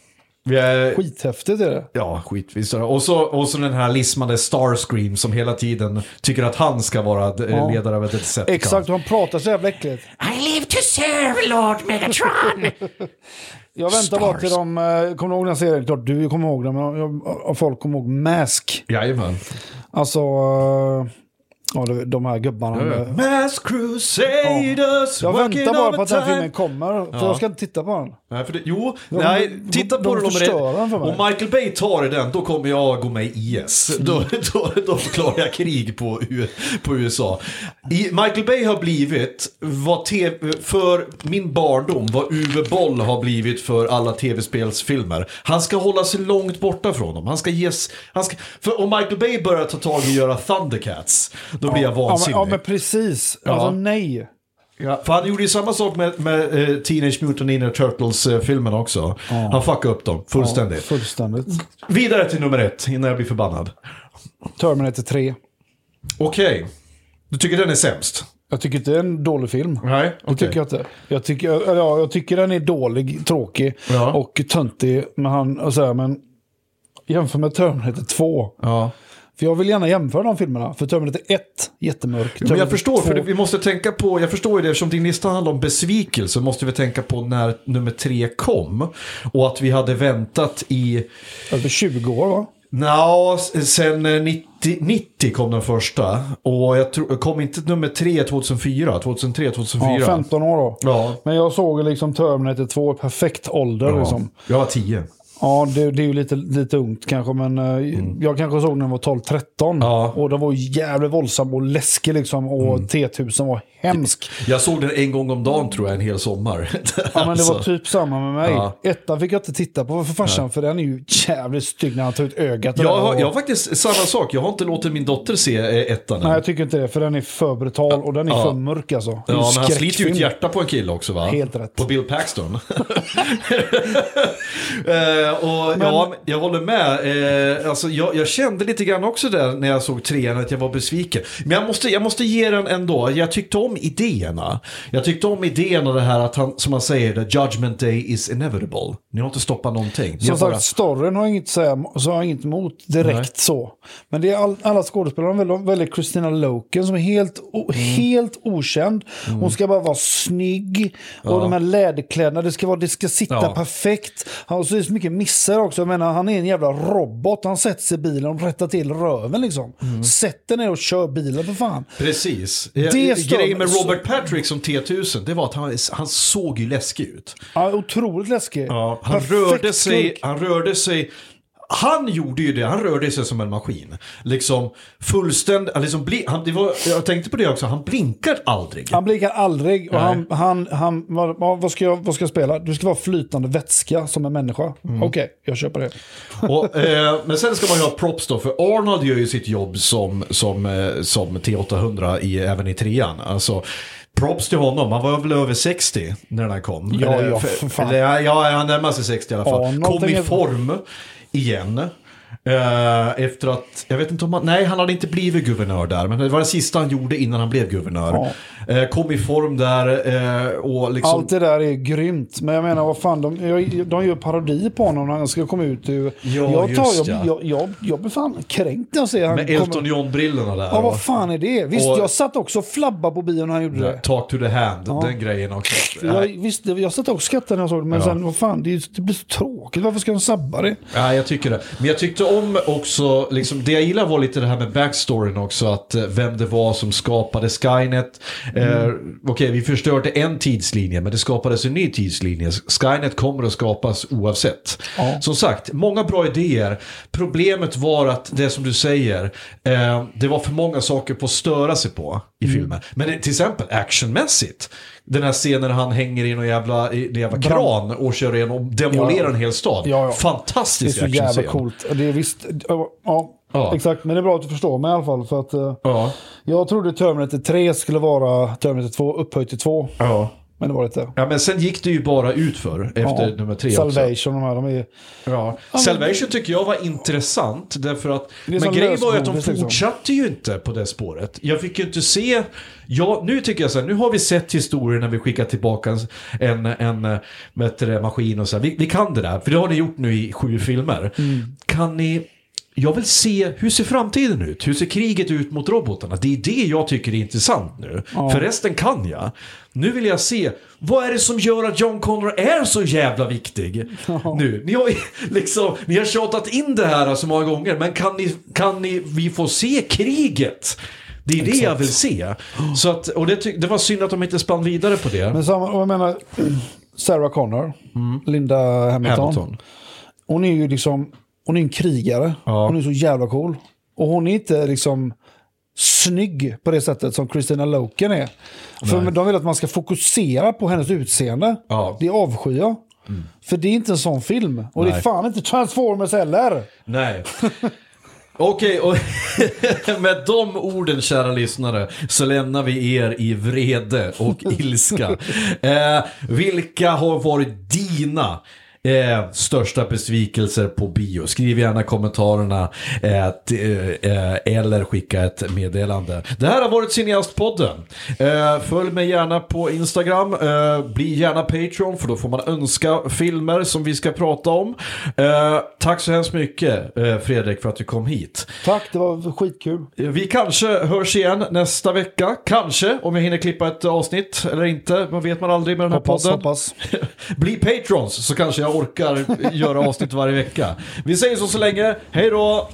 Vi är, Skithäftigt är det. Ja, skitvis. Och så, och så den här lismande Starscream som hela tiden tycker att han ska vara d- Ja. ledare av ett Decepticon. Exakt, han pratar så jävla äckligt. I live to serve Lord Megatron! Jag väntar bara till de... eh, Kommer du ihåg den serien? Klart du kommer ihåg den, men folk kommer ihåg Mask. Jajamän. Alltså... Ja, det- de här gubbarna. med- Mass Crusaders! Jag working väntar bara på att den overtime. filmen kommer. För jag ska inte titta på den. Nej, för det, jo, De- nej, de- titta på de den om förstör den för det. mig. Om Michael Bay tar den, då kommer jag gå med i IS. Då, då, då förklarar jag krig på, på USA. I, Michael Bay har blivit vad TV, för min barndom vad Uwe Boll har blivit för alla tv-spelsfilmer. Han ska hålla sig långt borta från dem. Han ska ges, han ska, för om Michael Bay börjar ta tag i att göra Thundercats, då blir jag Ja men, vansinnig. ja, men precis. Alltså nej. Ja, för han gjorde ju samma sak med, med eh, Teenage Mutant Ninja Turtles-filmen också. Han fuckade upp dem fullständigt. Fullständigt. Vidare till nummer ett, innan jag blir förbannad. Terminator 3. Okej. Du tycker den är sämst? Jag tycker inte det är en dålig film. Nej, Det tycker jag inte. Jag tycker, ja, jag tycker den är dålig, tråkig Ja. och töntig. Men, han, och så här, men jämför med Terminator 2. Ja. För jag vill gärna jämföra de filmerna. För Terminator 1, jättemörk. Men jag Terminator förstår, för 2, det, vi måste tänka på, jag förstår ju det, eftersom din lista handlar om besvikelse, måste vi tänka på när nummer tre kom. Och att vi hade väntat i, Över 20 år va? nja, sen eh, 90, 90 kom den första. Och jag tror, kom inte nummer tre 2004, 2003, 2004? Ja, 15 år då. Ja. Men jag såg liksom Terminator 2 i perfekt ålder. Ja. Liksom. Jag var 10. Ja, det, det är ju lite, lite ungt kanske, men eh, jag kanske såg när jag var 12-13. Mm. Ja. Mm. Och den var jävligt våldsam och läskig liksom. Och T1000 var hemsk. Jag såg den en gång om dagen tror jag, en hel sommar. Ja, men det var Alltså. typ samma med mig. Ja. Ettan fick jag inte titta på för farsan, för den är ju jävligt stygg när han tar ut ögat. Jag har, Och- jag har faktiskt samma sak, jag har inte låtit min dotter se eh, ettan. Nej, jag tycker inte det, för den är för brutal och den är Ja. för mörk alltså. Ja, men han sliter ju ett hjärta på en kille också va? Helt rätt. På Bill Paxton. eh, och ja, jag håller med. Eh, alltså, jag, jag kände lite grann också där när jag såg trean att jag var besviken. Men jag måste, jag måste ge den ändå. Jag tyckte om idéerna. Jag tyckte om idéerna det här att han, som man säger, the judgment day is inevitable. Ni har inte stoppat någonting. Som har bara- sagt, storyn har inget att säga, så har jag inget emot direkt Nej. så. Men det är all, alla skådespelare, de väljer, Christina Loken som är helt, o, Mm. helt okänd. Hon ska bara vara snygg. Och de här läderkläderna, det ska, vara, det ska sitta Ja. perfekt. Han har så mycket missar också. Jag menar, han är en jävla robot. Han sätter sig i bilen och rättar till röven liksom. Mm. Sätter ner och kör bilen för fan. Precis. Det stör Grejen med Robert Patrick som T1000, det var att han, han såg ju läskig ut. Ja, otroligt läskig. Ja, han, Perfekt rörde sig, han rörde sig... Han gjorde ju det, han rörde sig som en maskin. Liksom fullständigt, liksom bli, han, det var, jag tänkte på det också, han blinkar aldrig. Han blinkar aldrig. Och Nej. han, han, han, vad, ska jag, vad ska jag spela? Du ska vara flytande vätska som en människa. Mm. Okej, jag köper det. Och, eh, men sen ska man ju ha props då, för Arnold gör ju sitt jobb som, som, eh, som T800 i, även i trean. Alltså, props till honom, han var väl över 60 när den här kom. Ja, Eller, ja, för- fan. Eller, ja, ja, han närmar sig 60 i alla fall. Arnold kom i form igen. Eh, efter att, jag vet inte om han, nej han hade inte blivit guvernör där, men det var det sista han gjorde innan han blev guvernör. Eh, kom i form där eh, och liksom... Allt det där är grymt. Men jag menar, vad fan, de, de gör parodi på honom när han ska komma ut ur... Ja, jag, just jag, ja. jag, jag, jag blir fan kränkt när jag ser han med Elton John-brillorna där. Ja, vad fan är det? Visst, och- jag satt också och flabbade på bion när han gjorde det. Talk to the hand, den grejen också. Jag, visst, jag satt också och skrattade när jag såg det, men Ja. sen, vad fan, det, är- det blir så tråkigt. Varför ska de sabba det? Ja, jag tycker det. Men jag tyckte om också, liksom, det jag gillar var lite det här med backstoryn också, att eh, vem det var som skapade Skynet. Eh, Okej, vi förstörde en tidslinje, men det skapades en ny tidslinje. Skynet kommer att skapas oavsett. Ja. Som sagt, många bra idéer. Problemet var att, det som du säger, eh, det var för många saker på att störa sig på i filmen. Men till exempel actionmässigt. Den här scenen när han hänger i någon jävla, i en jävla kran och kör in och demolerar Ja. en hel stad. Ja, ja. Det är Fantastisk så jävla actionscen. coolt. Det är visst, ja, ja, Ja. exakt. Men det är bra att du förstår mig i alla fall. För att, eh, Ja. Jag trodde Terminator 3 skulle vara Terminator 2 upphöjt till 2. Ja. Men det var inte. ja, men sen gick det ju bara utför efter Ja. nummer tre också. Salvation, de här, de är... Ja. Salvation tycker jag var intressant därför att... Men grejen var ju att de liksom. fortsatte ju inte på det spåret. Jag fick ju inte se... Ja, nu tycker jag så här, nu har vi sett historien när vi skickar tillbaka en, en, en du det, maskin och så här. Vi, vi kan det där, för det har ni gjort nu i sju filmer. Mm. Kan ni... Jag vill se, hur ser framtiden ut? Hur ser kriget ut mot robotarna? Det är det jag tycker är intressant nu. För resten kan jag. Nu vill jag se, vad är det som gör att John Connor är så jävla viktig? Nu, ni har, liksom, ni har tjatat in det här så många gånger, men kan, ni, kan ni, vi få se kriget? Det är det jag vill se. Så att, och det, det var synd att de inte spann vidare på det. Men samma, jag menar, Sarah Connor, Linda Hamilton. Mm. Hamilton. Hon är ju liksom, hon är en krigare. Ja. Hon är så jävla cool. Och hon är inte liksom snygg på det sättet som Christina Loken är. För de vill att man ska fokusera på hennes utseende. Ja. Mm. Det avskyr jag. För det är inte en sån film. Och det är Nej. fan inte Transformers heller. Nej. Okej, och med de orden kära lyssnare så lämnar vi er i vrede och ilska. Eh, vilka har varit dina eh, största besvikelser på bio? Skriv gärna kommentarerna eh, t- eh, eller skicka ett meddelande. Det här har varit Cineastpodden. Eh, följ mig gärna på Instagram. Eh, bli gärna Patreon för då får man önska filmer som vi ska prata om. Eh, tack så hemskt mycket eh, Fredrik för att du kom hit. Tack, det var skitkul. Vi kanske hörs igen nästa vecka. Kanske, om jag hinner klippa ett avsnitt eller inte. Man vet man aldrig med den här Hoppas, podden. hoppas. Bli patrons så kanske jag orkar göra avsnitt varje vecka. Vi säger så så länge. Hej då!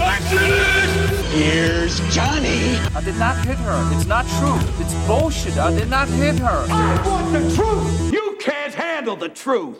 Adrian! Here's Johnny. I did not hit her. It's not true. It's bullshit. I did not hit her. I want the truth. You can't handle the truth.